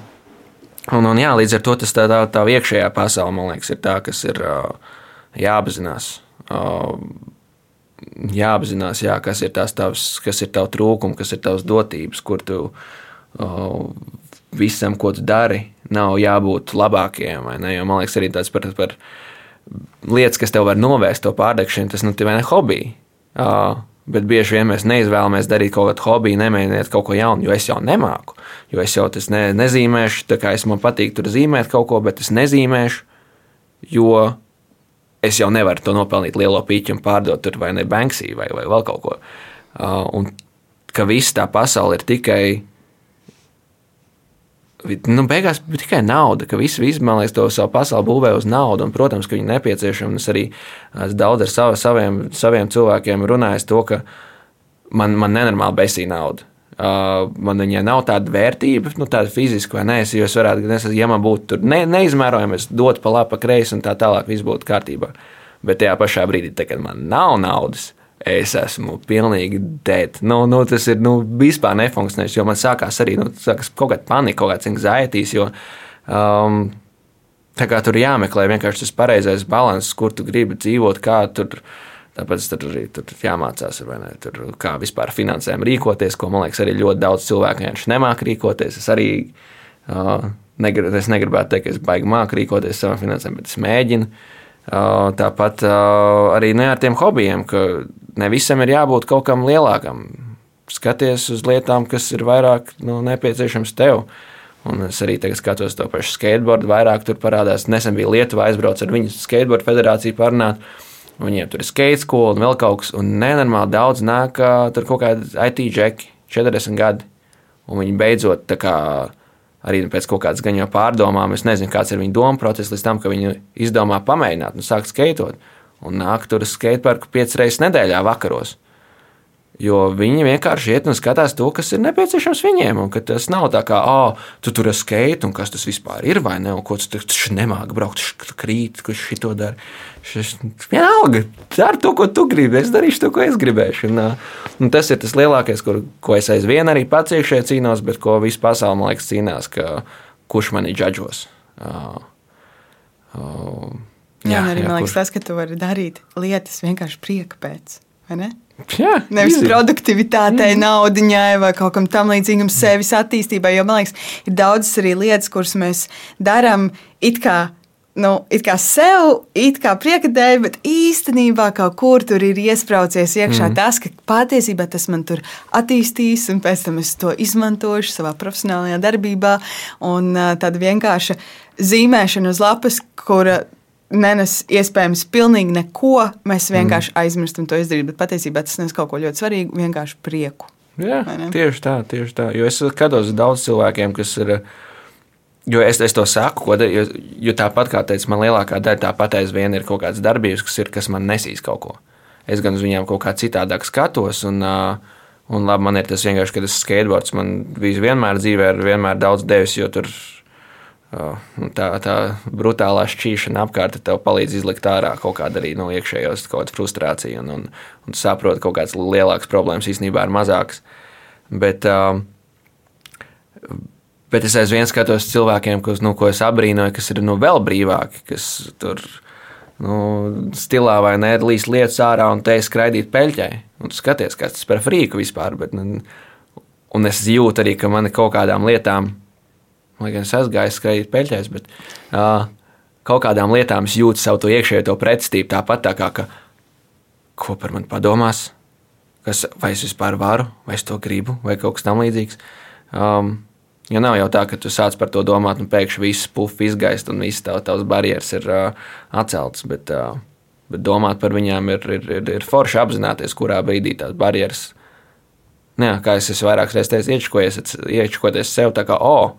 un, un jā, līdz ar to tas tā, tā, tā iekšējā pasaule, man liekas, ir tā, kas ir uh, jāapzinās. Uh, jāapzinās, jā, kas ir tās tavs, kas ir tavs trūkums, kas ir tavs dotības, kur tu uh, visam, ko tu dari, nav jābūt labākajiem. Jo, man liekas, arī tāds par, par lietas, kas tev var novērst to pārdegšanu, tas nu, ir ne hobijs. Uh, bet bieži vien mēs neizvēlamies darīt kaut kādu hobiju, nemēģināt kaut ko jaunu, jo es jau nemāku. Jo es jau tas ne, nezīmēšu, tā kā es man patīk tur zīmēt kaut ko, bet es nezīmēšu, jo es jau nevaru to nopelnīt lielo pīķu un pārdot tur vai ne Banksī vai, vai vēl kaut ko. Uh, un ka viss tā pasaule ir tikai nu, beigās bija tikai nauda, ka visi, visi man liekas, to savu pasauli būvē uz naudu. Un, protams, ka viņi. Es arī es daudz ar savu, saviem, saviem cilvēkiem runāju to, ka man, man nenormāli besī nauda. Uh, man viņai nav tāda vērtība, nu, tāda fiziska vai nē, jo es varētu, es, ja man būtu ne, neizmērojama, es dotu pa labi, pa kreisi un tā tālāk, viss būtu kārtībā. Bet tajā pašā brīdī, te, kad man nav naudas, es esmu pilnīgi dead. Nu, nu, tas ir nu, vispār nefunkcionējis, jo man sākās arī nu, sākās kaut kāda panika, kaut kāds anxietīs. Jo, um, Tā kā tur jāmeklē vienkārši tas pareizais līdzsvars, kur tu gribi dzīvot, kā tur. Tāpēc tur arī tur jāmācās, ne, tur, kā vispār finansēm rīkoties, ko man liekas, arī ļoti daudz cilvēku vienkārši nemāk rīkoties. Es arī uh, negr es negribētu teikt, ka es baigi māku rīkoties savām finansēm, bet es mēģinu. Uh, tāpat uh, arī ne ar tiem hobijiem, ka ne visam ir jābūt kaut kam lielākam. Skaties uz lietām, kas ir vairāk nu, nepieciešams tev. Un es arī tagad skatos to pašu skateboardu, vairāk tur parādās. Nesen bija Lietuva aizbraucis ar viņu skateboardu federāciju parunāt. Viņiem tur ir skate skola un vēl kaut kas, un nenormāli daudz nāk tur kaut kādi IT džeki, 40 gadi. un viņi beidzot kā arī pēc kaut kādas jau pārdomām, es nezinu, kāds ir viņa doma process, līdz tam, ka viņi izdomā pamēģināt un sākt skaitot. Un nāk tur uz skateparku piecas reizes nedēļā vakaros. Jo viņi vienkārši iet un skatās to, kas ir nepieciešams viņiem. Un tas nav tā kā, ah, tu tur esi skate, un kas tas vispār ir, vai ne? Un ko tu tur nemāki braukt, tu krīt, kurš šito dara. Šis vienalga, dari to, ko tu gribi. Es darīšu to, ko es gribēšu. Un, un tas ir tas lielākais, kur, ko es aizvien arī pats iekšēji cīnos, bet ko visa pasaule, man liekas, cīnās, ka kurš mani džadžos. Uh, uh, jā, jā, arī jā, man liekas, kurš... tas, ka tu vari darīt lietas vienkārši prieka pēc. Jā, Nevis easy. produktivitātei, mm. naudai vai kaut kam tamlīdzīgam, sevis attīstībai. Jo man liekas, ir daudzas arī lietas, kuras mēs darām it kā. Nu, it kā sev, it kā prieka dēļ, bet īstenībā kaut kur tur ir iesprādzies iekšā mm. tas, ka patiesībā tas man tur attīstīs, un pēc tam es to izmantošu savā profesionālajā darbībā. Un tāda vienkārša zīmēšana uz lapas, kura nenes iespējams pilnīgi neko. Mēs vienkārši mm. aizmirstam to izdarīt, bet patiesībā tas nes kaut ko ļoti svarīgu, vienkārši prieku. Jā, tieši tā, tieši tā. Jo es skatos daudz cilvēkiem, kas ir. Jo es, es to saku, ko, jo, jo tāpat kā teicu, man lielākā daļa tāpat aizvien ir kaut kādas darbības, kas, ir, kas man nesīs kaut ko. Es gan uz viņiem kaut kā citādāk skatos, un, un labi, man ir tas vienkārši, ka tas skateboards man vienmēr dzīvē, ir vienmēr daudz devis, jo tur ir tā, tā brutālā šķīšana apkārt tev palīdz izlikt ārā kaut kādu arī no iekšējos frustrāciju, un, un, un saprot, ka kaut kādas lielākas problēmas īstenībā ir mazākas. Bet, bet es aizvien skatos cilvēkiem, kas, nu, ko es abrīnoju, kas ir nu, vēl brīvāki, kas tur nu, stilā vai nē, līdz lietas ārā un te skraidīt peļķai. Un skaties, kas tas par frīku vispār. Bet, nu, un es jūtu arī, ka man kaut kādām lietām lai gan es aizgāju skraidīt peļķēs, bet uh, kaut kādām lietām es jūtu savu iekšējo to pretstību. Tāpat tā kā, ka, ko par mani padomās, kas, vai es vispār varu, vai es to gribu, vai kaut kas tamlīdzīgs. Um, Jo nav jau tā, ka tu sāc par to domāt, un pēkšņi viss puff izgaist, un viss tavs, tavs barjeras ir uh, atceltas. Bet, uh, bet domāt par viņām ir, ir, ir, ir forši apzināties, kurā brīdī tās barjeras. Jā, kā es esmu vairākas reizes teicis, iečkoties sev, tā kā, oh,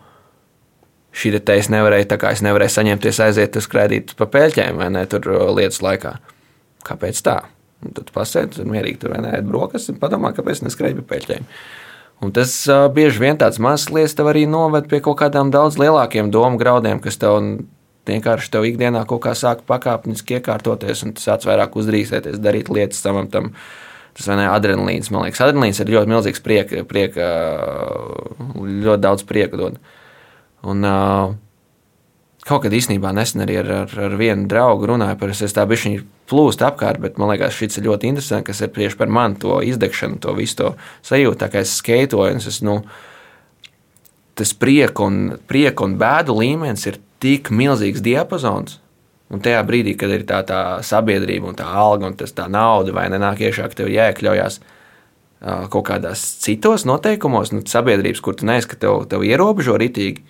šī te es nevarēju, tā kā es nevarēju saņemties aiziet uz kredītu pa peļķēm vai ne tur lietas laikā. Kāpēc tā? Un tad pasēdi tur mierīgi tur nē, brokastis un padomā, kāpēc neskrēju pa peļķēm. Un tas uh, bieži vien tāds mazs lietas tev arī noved pie kaut kādām daudz lielākiem domu graudiem, kas tev vienkārši tev ikdienā kaut kā sāk pakāpeniski iekārtoties, un tas sāc vairāk uzdrīkstēties, darīt lietas savam tam. Tas ne adrenalīns, man liekas, adrenalīns ir ļoti milzīgs prieka, prieka ļoti daudz prieka dod. Uh, Un, uh, Kaut kad īstenībā nesen arī ar, ar, ar vienu draugu runāju par to, tā bišķiņa plūst apkārt, bet man liekas, šis ir ļoti interesants, kas ir tieši par mani to izdegšanu, to visu to sajūtu. Tā kā es skaitoju, un es, nu, tas prieka un, prieka un bēdu līmenis ir tik milzīgs diapazons. Un tajā brīdī, kad ir tā, tā sabiedrība un tā alga un tas tā nauda vai nenāk iekšā, ka tev jāiekļaujas kaut kādās citos noteikumos, nu, sabiedrības, kur tu neesi, ka tev, tev ierobežo ritīgi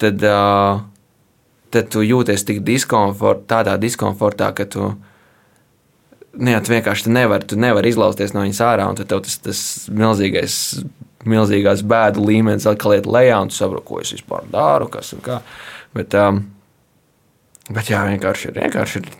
tad, uh, tad tu jūties tik diskomfort, tādā diskomfortā, ka tu, ne, tu vienkārši nevari, tu nevari izlausties no viņas ārā, un tad tev tas, tas milzīgais, milzīgās bēdu līmenis atkal iet lejā, un tu saproti, ko es vispār daru, kas un kā. Bet, um, bet jā, vienkārši ir, vienkārši ir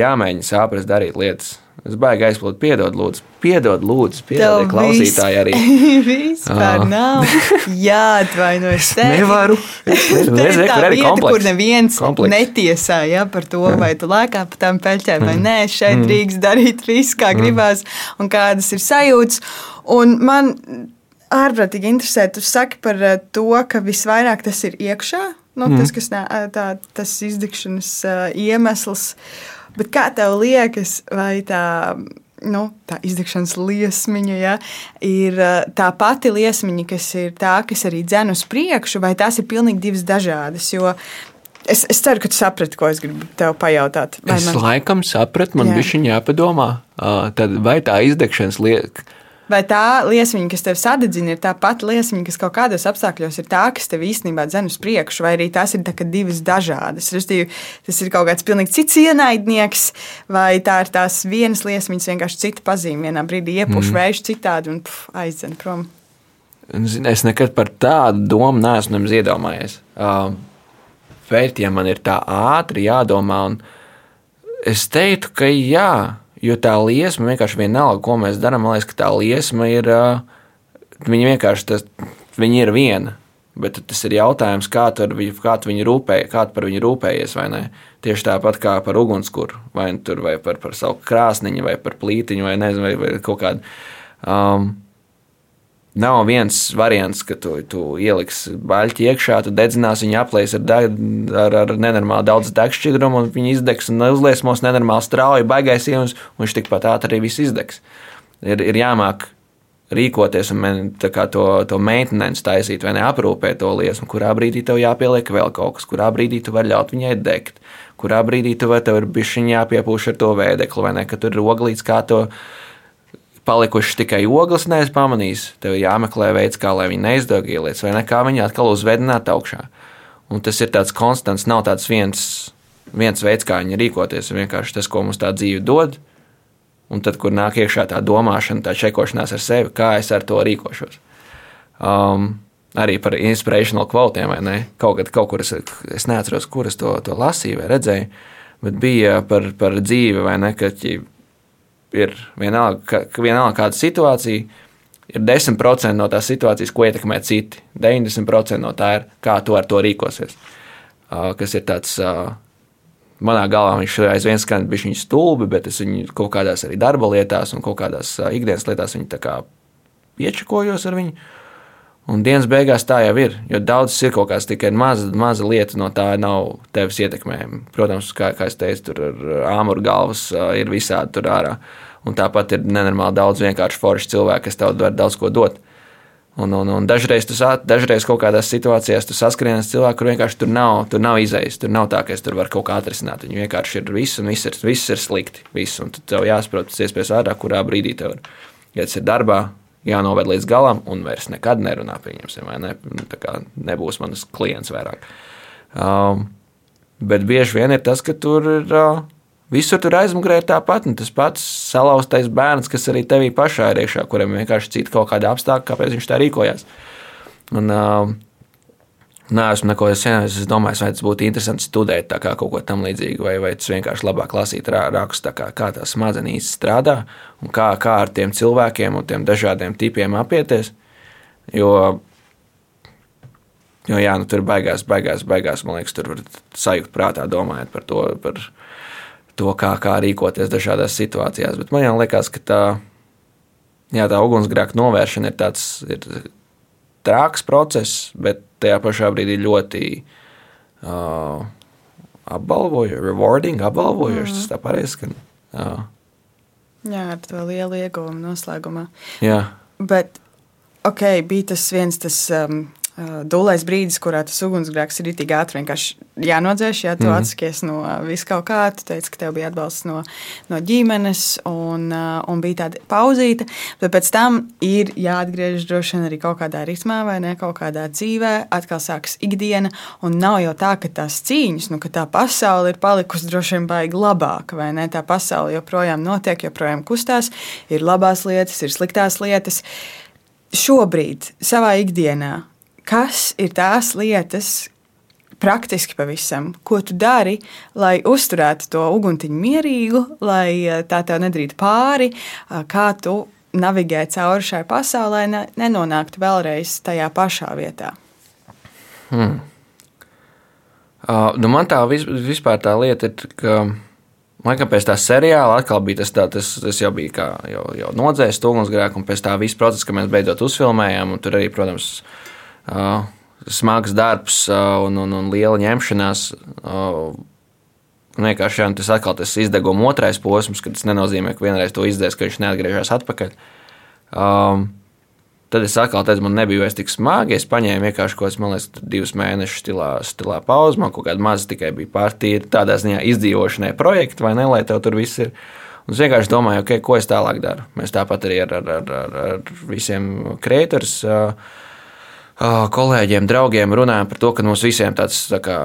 jāmēģina saprast, darīt lietas Es baigi aizplūdu, piedod, lūdzu, piedod, lūdzu, piedod, klausītāji arī. Vispār oh. nav jāatvainojas. Nevaru. Es nezinu, es nezinu, kur arī kompleks. Kur neviens kompleks. netiesā ja, par to, vai tu lēkā pa tām peļķēm vai nē. Šeit mm. drīkst darīt visu, kā mm. gribās un kādas ir sajūtas. Un man ārprātīgi interesē, tu saki par eh, to, ka visvairāk tas ir iekšā, nu, mm. tas, kas nā, tā, tas izdegšanas uh, iemesls. Uh, Bet kā tev liekas, vai tā, nu, tā izdegšanas liesmiņa ja, ir tā pati liesmiņa, kas ir tā, kas arī dzēna uz priekšu, vai tās ir pilnīgi divas dažādas? Jo Es, es ceru, ka tu saprati, ko es gribu tev pajautāt. Vai es man... laikam sapratu, man bija viņa jāpadomā. Tad vai tā izdegšanas lieta, Vai tā liesmiņa, kas tev sadedzina, ir tā pati liesmiņa, kas kaut kādos apstākļos ir tā, kas tev īstenībā dzen uz priekšu, vai arī tās ir divas dažādas? Restīvi, tas ir kaut kāds pilnīgi cits ienaidnieks, vai tā ir tās vienas liesmiņas, vienkārši cita pazīme. Vienā brīdī iepuš mm. vējš citādi un pf, aizdzen prom. Zini, es nekad par tādu domu neesmu iedomājies. Uh, bet, ja man ir tā ātri jādomā, un es teiktu, ka jā, jo tā liesma vienkārši vienalga, ko mēs darām, man liekas, ka tā liesma ir, viņa vienkārši tas, viņa ir viena. Bet tas ir jautājums, kā tu, kā tu viņu rūpē, kā tu par viņu rūpējies. Tieši tāpat kā par ugunskura, vai, tur, vai par, par savu krāsniņu, vai par plītiņu, vai, nezinu, vai, vai kaut kādu. Um, Nav viens variants, ka tu, tu ieliksi baļķi iekšā, tu dedzināsi viņu aplēs ar, ar, ar nenormāli daudz degšķidrumu, un viņi izdegs un uzliesmos nenormāli strauji, baigais ielas, un viņš tikpat ātri arī viss izdegs. Ir, ir jāmāk rīkoties un to, to maintenance taisīt, vai neaprūpēt to liesmu, kurā brīdī tev jāpieliek vēl kaut kas, kurā brīdī tu vari ļaut viņai degt, kurā brīdī tu vai tev ir bišķiņā jāpiepūš ar to vēdekli, vai ne, ka tur ir oglīts kā to palikušas tikai ogles, neesmu pamanījis. Tev ir jāmeklē veids, kā lai viņi neizdog ielietas, vai ne kā viņi atkal uzvedināt augšā. Un tas ir tāds konstants, nav tāds viens, viens veids, kā viņi rīkoties. Vienkārši tas, ko mums tā dzīve dod, un tad, kur nāk iekšā tā domāšana, tā čekošanās ar sevi, kā es ar to rīkošos. Um, arī par inspirational kvotiem, vai ne? Kaut, kad, kaut kur es, es neatceros, kur es to, to lasīju vai redzēju, bet bija par, par dzīvi, vai ne? Kad, ir vienalga, ka, vienalga kāda situācija, ir 10% no tās situācijas, ko ietekmē citi. 90% no tā ir, kā tu ar to rīkosies. Uh, kas ir tāds, uh, manā galvā viņš aizvien skan viņa stulbi, bet es viņu kaut kādās arī darba lietās un kaut kādās uh, ikdienas lietās viņu tā kā iečakojos ar viņu. Un dienas beigās tā jau ir. Jo daudzas ir kaut kādas tikai maza, maza lieta, no tā nav tevis ietekmējama. Protams, kā, kā es teicu, tur ar āmuru galvas ir visādi tur ārā. Un tāpat ir nenormāli daudz vienkārši forši cilvēki, kas tev var daudz ko dot. Un, un, un dažreiz, tu, dažreiz kaut kādās situācijās tu saskaries ar cilvēku, kur vienkārši tur nav, tur nav izējas. Tur nav tā, ka es tur varu kaut kā atrisināt. Viņi vienkārši ir viss, un viss ir, viss ir slikti. Viss, un tev jāsaprot, tas iespējas ātrāk, kurā brīdī tev ir. Ja tas ir darbā, jānoved līdz galam, un vairs nekad nerunā, pieņemsim, vai ne? Tā kā nebūs manas klients vairāk. Um, bet bieži vien ir tas, ka tur ir. Uh, Visur tur aizmugurē ir tāpat, un tas pats salauztais bērns, kas arī tevī pašā ir iekšā, kuram vienkārši cita kaut kāda apstākļa, kāpēc viņš tā rīkojās. Un, uh, Nē, esmu neko senais. Es domāju, vai tas būtu interesanti studēt kā, kaut ko tam līdzīgu, vai, vai tas vienkārši labāk lasīt rakstus, kā, kā tās smadzenīs strādā un kā, kā ar tiem cilvēkiem un tiem dažādiem tipiem apieties. Jo, jo jā, nu, tur beigās, beigās, beigās, man liekas, tur var sajūt prātā domājot par to, par to kā, kā rīkoties dažādās situācijās. Bet man liekas, ka tā, jā, tā ugunsgrēka novēršana ir tāds. Ir, trāks process, bet tajā pašā brīdī ļoti uh, apbalvojošs, rewarding, apbalvojošs. Mm. Tas tā pareizi skan. Uh. Jā, ar to lielu ieguvumu noslēgumā. Jā. Bet, ok, bija tas viens tas um, dūlais brīdis, kurā tas ugunsgrēks ir tik ātri vienkārši jānodzēš, ja tu mm. atsakies no visu kaut kā. Tu teici, ka tev bija atbalsts no, no ģimenes un, un bija tāda pauzīte, bet pēc tam ir jāatgriežas droši vien arī kaut kādā ritmā vai ne kaut kādā dzīvē, atkal sākas ikdiena, un nav jau tā, ka tās cīņas, nu, ka tā pasaule ir palikusi droši vien baigi labāka, vai ne? Tā pasaule joprojām notiek, joprojām kustās, ir labās lietas, ir sliktās lietas. Šobrīd, savā ikdienā, kas ir tās lietas, praktiski pavisam, ko tu dari, lai uzturētu to uguntiņu mierīgu, lai eh, tā tev nedarītu pāri, eh, kā tu navigē cauri šai pasaulē, nenonāktu vēlreiz tajā pašā vietā. Hmm. Uh, nu man tā vispār tā lieta ir, ka Laikam pēc tā seriāla atkal bija tas, tā, tas, tas jau bija kā jau, jau nodzēst ugunsgrēku, un pēc tā visa procesa, ka mēs beidzot uzfilmējām, un tur arī, protams, smags darbs un, un, un liela ņemšanās. Vienkārši jā, tas atkal tas izdeguma otrais posms, kad tas nenozīmē, ka vienreiz to izdzēs, ka viņš neatgriežas atpakaļ. Um, tad es atkal teicu, man nebija vairs tik smagi. Es paņēmu vienkārši kaut kādus, divus mēnešus stilā, stilā pauzi. Man kaut kāda maza tikai bija pārtīra, tādā ziņā izdzīvošanai projekta, vai ne, lai tev tur viss ir. Un es vienkārši domāju, okay, ko es tālāk daru. Mēs tāpat arī ar, ar, ar, ar visiem kreatoriem. Uh, kolēģiem, draugiem runājām par to, ka mums visiem tāds tā kā.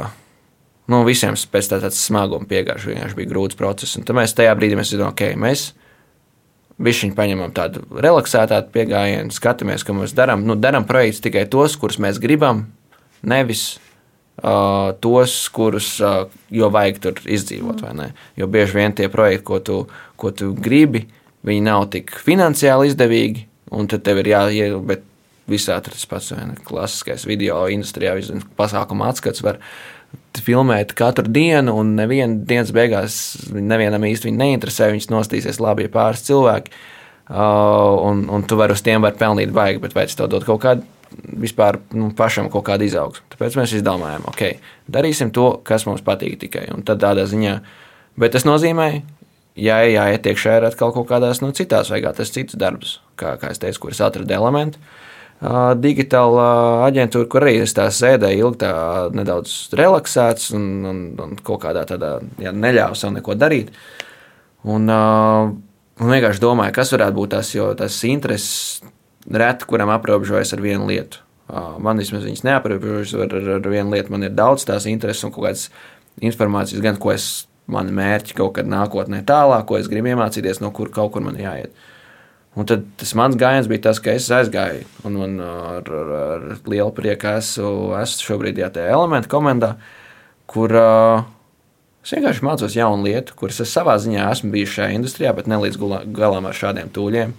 Nu, visiem pēc tā tāds smaguma piegājuši vienkārši bija grūts process. Un tad mēs tajā brīdī mēs domājam, ok, mēs Bišķiņi paņemam tādu relaksētāku pieejamību, skatāmies, ko mēs darām. Nu, darām projektus tikai tos, kurus mēs gribam, nevis uh, tos, kurus uh, jau vajag tur izdzīvot. Jo bieži vien tie projekti, ko tu, ko tu gribi, viņi nav tik finansiāli izdevīgi, un tad tev ir jāiet. Visā tas pats? Klasiskais video industrijā, pasākuma atskats var filmēt katru dienu, un neviena dienas beigās nevienam īsti neinteresē. Viņš nostīsies labi, ja pāris cilvēki, uh, un, un tu vari uz tiem var pelnīt baigi, bet vai tas tev dod kaut kādu vispār nu, pašam kaut kādu izaugsmu. Tāpēc mēs izdomājām, ok, darīsim to, kas mums patīk tikai. Un tad tādā ziņā, bet tas nozīmē, ja jāiet iekšā ir atkal kaut kādās nu, citās, vai kā tas cits darbs, kā, kā es teicu, kur es atradu elementu digitāla aģentūra, kur arī es tā sēdēju ilgi, tā nedaudz relaksēts un, un, un kaut kādā tādā jā, neļāva sev neko darīt. Un, un vienkārši domāju, kas varētu būt tas, jo tas intereses reti, kuram aprobežojas ar vienu lietu. Man vismaz viņas neaprobežojas ar, ar, ar vienu lietu, man ir daudz tās intereses un kaut kādas informācijas, gan ko es, mani mērķi kaut kad nākotnē tālāk, ko es gribu iemācīties, no kur kaut kur man jāiet. Un tad tas mans gājiens bija tas, ka es aizgāju un, un ar, ar, ar lielu prieku esmu, esmu šobrīd tajā elementu komandā, kur uh, es vienkārši mācos jaunu lietu, kuras es savā ziņā esmu bijis šajā industrijā, bet ne līdz galam ar šādiem tūļiem.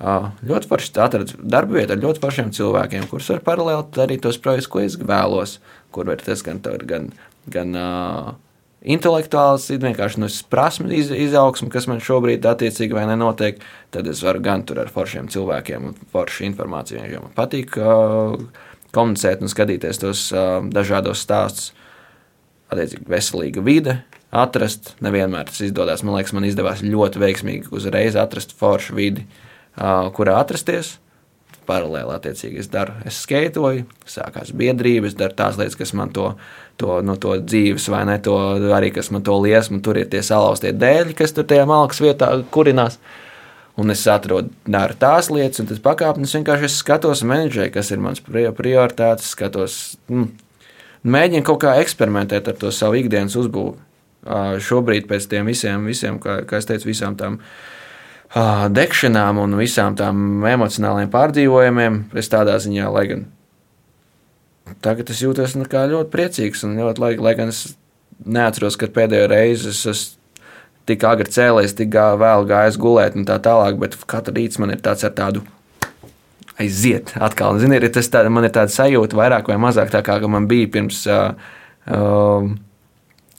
Uh, ļoti forši atradu darba vietu ar ļoti foršiem cilvēkiem, kurus var paralēli darīt tos projektus, ko es vēlos, kur var tas gan, gan, gan uh, intelektuāls, vienkārši no nu, prasmes iz, izaugsme, kas man šobrīd attiecīgi vai nenotiek, tad es varu gan tur ar foršiem cilvēkiem un foršu informāciju, jo man patīk uh, komunicēt un skatīties tos uh, dažādos stāstus. Attiecīgi, veselīga vide, atrast. Nevienmēr tas izdodas. Man liekas, man izdevās ļoti veiksmīgi uzreiz atrast foršu vidi, uh, kurā atrasties paralēli. Attiecīgi, es daru, es skaitoju, sākās biedrības, daru tās lietas, kas man to, to, no to dzīves, vai ne, to arī kas man to liesmu, tur ir tie salauztie dēļi, kas tur tajā malkas vietā kurinās. Un es atrodu daru tās lietas, un tas pakāpienis vienkārši es skatos menedžēju, kas ir mans prioritātes, skatos, mm, mēģinu kaut kā eksperimentēt ar to savu ikdienas uzbūvi. Šobrīd pēc tiem visiem, visiem kā, kā es teicu, visām tām uh, degšanām un visām tām emocionālajiem pārdzīvojumiem. Es tādā ziņā, lai gan tagad es jūtos nu, ļoti priecīgs un ļoti, lai, lai gan es neatceros, kad pēdējo reizi es esmu tik agri cēlies, tik vēl gājis gulēt un tā tālāk, bet katru rītu man ir tāds ar tādu. Aiziet, atkal. Zini, ir tas tā, man ir tāda sajūta, vairāk vai mazāk tā kā man bija pirms, uh, uh,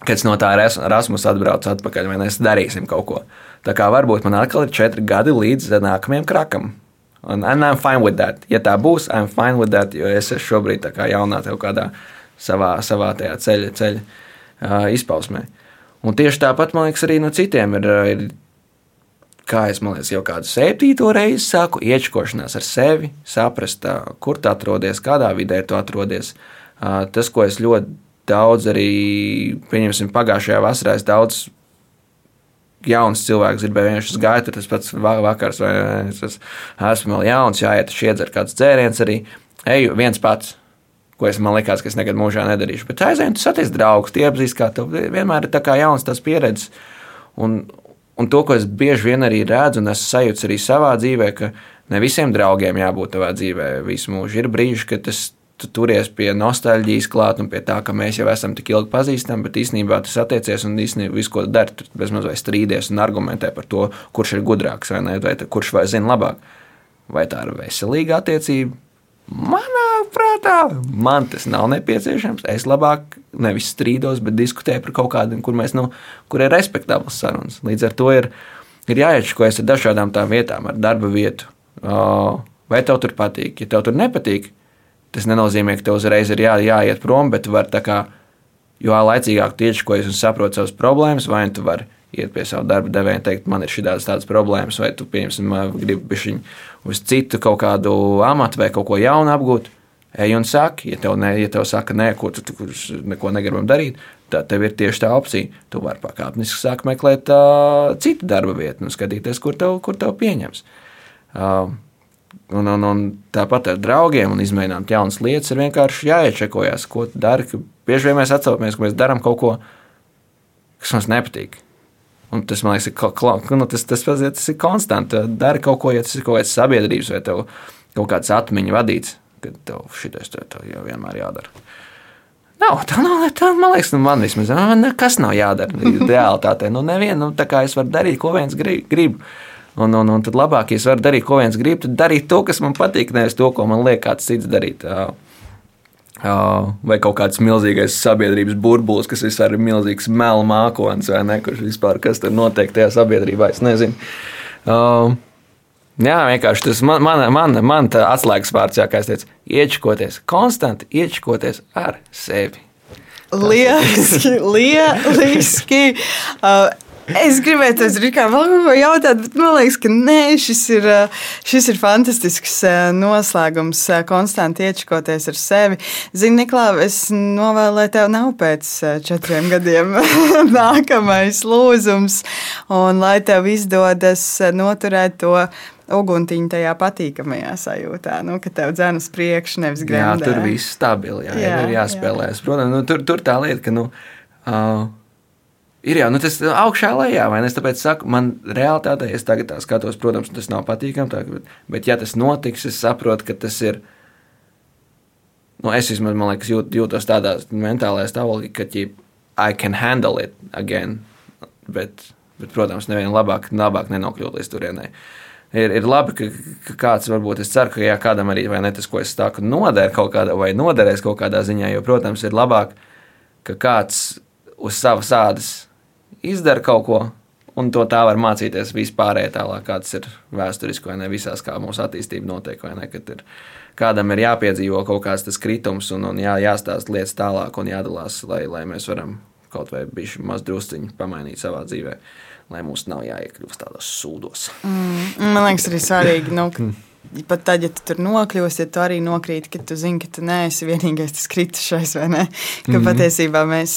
kad es no tā Erasmus atbraucu atpakaļ, vai mēs darīsim kaut ko. Tā kā varbūt man atkal ir četri gadi līdz nākamajam krakam. Un I'm fine with that. Ja tā būs, I'm fine with that, jo es esmu šobrīd tā kā jaunā kaut kādā savā, savā tajā ceļa, ceļa uh, izpausmē. Un tieši tāpat, man liekas, arī no citiem ir, ir kā es liekas, jau kādu septīto reizi sāku iečkošanās ar sevi, saprast, kur tu atrodies, kādā vidē tu atrodies. Tas, ko es ļoti daudz arī, pieņemsim, pagājušajā vasarā, es daudz jauns cilvēks gribēja vienkārši gāja tur tas pats vakars, vai es esmu vēl jauns, jāiet iedzer kāds dzēriens arī. Eju viens pats, ko es man liekas, ka es nekad mūžā nedarīšu. Bet aizēju, tu saties draugus, tie apzīst, kā tev vienmēr ir tā kā jauns tas pieredzes. Un, un to, ko es bieži vien arī redzu, un es sajūtu arī savā dzīvē, ka ne visiem draugiem jābūt tavā dzīvē visu mūžu. Ir brīži, kad tas tu turies pie nostalģijas klāt un pie tā, ka mēs jau esam tik ilgi pazīstami, bet īstenībā tas attiecies un īstenībā visu, ko dari, tu bezmaz vai strīdies un argumentē par to, kurš ir gudrāks vai ne, vai kurš vai zina labāk. Vai tā ir veselīga attiecība? Manā prātā man tas nav nepieciešams. Es labāk nevis strīdos, bet diskutēju par kaut kādiem, kur, mēs, nu, kur ir respektabls sarunas. Līdz ar to ir, ir jāiečkojas ar dažādām tām vietām, ar darba vietu. Vai tev tur patīk? Ja tev tur nepatīk, Tas nenozīmē, ka tev uzreiz ir jā, jāiet prom, bet var tā kā, jo laicīgāk tieškojas un saprot savas problēmas, vai tu vari iet pie sava darba devēja un teikt, man ir šādas tādas problēmas, vai tu, piemēram, gribi uz citu kaut kādu amatu vai kaut ko jaunu apgūt. Ej un saki, ja tev, ne, ja tev saka, nē, ko tu, tu neko negribam darīt, tad tev ir tieši tā opcija. Tu vari pakāpeniski sākt meklēt uh, citu darba vietu un skatīties, kur tev, kur tev pieņems. Uh, Un, un, un tāpat ar draugiem un izmēģināt jaunas lietas, ir vienkārši jāiečekojas, ko tu dari. Bieži vien mēs atcaucamies, ka mēs darām kaut ko, kas mums nepatīk. Un tas man liekas, ir, nu, tas, tas, tas, tas ir konstanti. Dari kaut ko, ja tas ir kaut kāds sabiedrības vai kaut kāds atmiņu vadīts, ka tev šitais tev, tev jau vienmēr jādara. Nav, tā nav, tā, man liekas, nu, man vismaz nekas nav jādara. Realtātē, nu, nevienu, nu, tā kā es varu darīt, ko viens grib. grib. Un, un, un tad labāk, ja es varu darīt, ko viens grib, tad darīt to, kas man patīk, nevis to, ko man liek kāds cits darīt. Vai kaut kāds milzīgais sabiedrības burbulis, kas vispār ir milzīgs melu mākslinieks, vai ne, kurš vispār kas tur notiek tajā sabiedrībā, es nezinu. Uh, jā, vienkārši tas man, man, man, man tā atslēgas vārds, jā, kā es teicu, iečkoties, konstanti iečkoties ar sevi. Lieliski, lieliski. Uh, Es gribēju ko jautāt, bet man liekas, ka nē, šis ir, šis ir fantastisks noslēgums. Konstanti iečkoties ar sevi. Zini, Niklā, es novēlēju tev nav pēc četriem gadiem nākamais lūzums, un lai tev izdodas noturēt to uguntiņu tajā patīkamajā sajūtā, nu, ka tev dzēnas priekš, nevis grēmē. Jā, tur viss stabili, jā, jā, ir jāspēlēs. Jā. Protams, nu, tur, tur tā lieta, ka, nu, uh, Ir jau nu, tas augšā lejā, vai ne? Es tāpēc saku, man realitātē, es tagad tā skatos, protams, tas nav patīkami, tā, bet, bet, ja tas notiks, es saprotu, ka tas ir. Nu, es vismaz, man liekas, jūt, jūtos tādā mentālajā stāvoklī, ka ja I can handle it again. Bet, bet protams, nevienam labāk, labāk nenokļūt līdz turienei. Ir, ir labi, ka, ka kāds varbūt es ceru, ka jā, kādam arī ne, tas, ko es saku, noder kaut kādā vai noderēs kaut kādā ziņā, jo, protams, ir labāk, ka kāds uz savas ādas izdara kaut ko, un to tā var mācīties vispārējā tālāk, kāds ir vēsturiski vai ne visās, kā mūsu attīstība notiek, vai ne, kad ir, kādam ir jāpiedzīvo kaut kāds tas kritums un, un jā, jāstāst lietas tālāk un jādalās, lai, lai mēs varam kaut vai bišķi maz drusciņi pamainīt savā dzīvē, lai mums nav jāiekļūst tādos sūdos. Mm, man liekas, arī svarīgi, nu, pat tad, ja tu tur nokļūsi, ja tu arī nokrīti, ka tu zini, ka tu neesi vienīgais tas kritušais, vai ne? Ka mm -hmm. patiesībā mēs,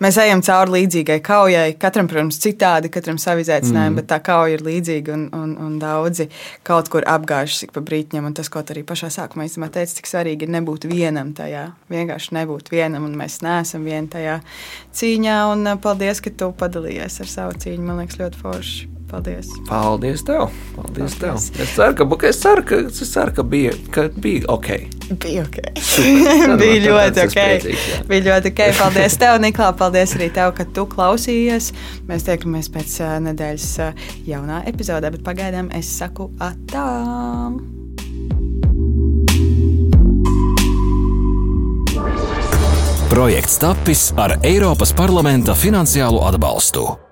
mēs ejam cauri līdzīgai kaujai. Katram, protams, citādi, katram savi izaicinājumi, mm -hmm. bet tā kauja ir līdzīga un, un, un daudzi kaut kur apgājuši ik pa brītņam. Un tas, ko arī pašā sākumā īstenībā teici, cik svarīgi ir nebūt vienam tajā. Vienkārši nebūt vienam, un mēs neesam vien tajā cīņā. Un paldies, ka tu padalījies ar savu cīņu. Man liekas, ļoti forši. Paldies! Paldies tev! Paldies Paldies. Tev. Es ceru, ka, es ceru, ka, es ceru, ka bija, ka bija ok. Bija ok. bija ļoti ok. Priecīgs, jā. bija ļoti ok. Paldies tev, Niklā. Paldies arī tev, ka tu klausījies. Mēs tiekamies pēc uh, nedēļas uh, jaunā epizodē, bet pagaidām es saku atām! Projekts tapis ar Eiropas parlamenta finansiālo atbalstu.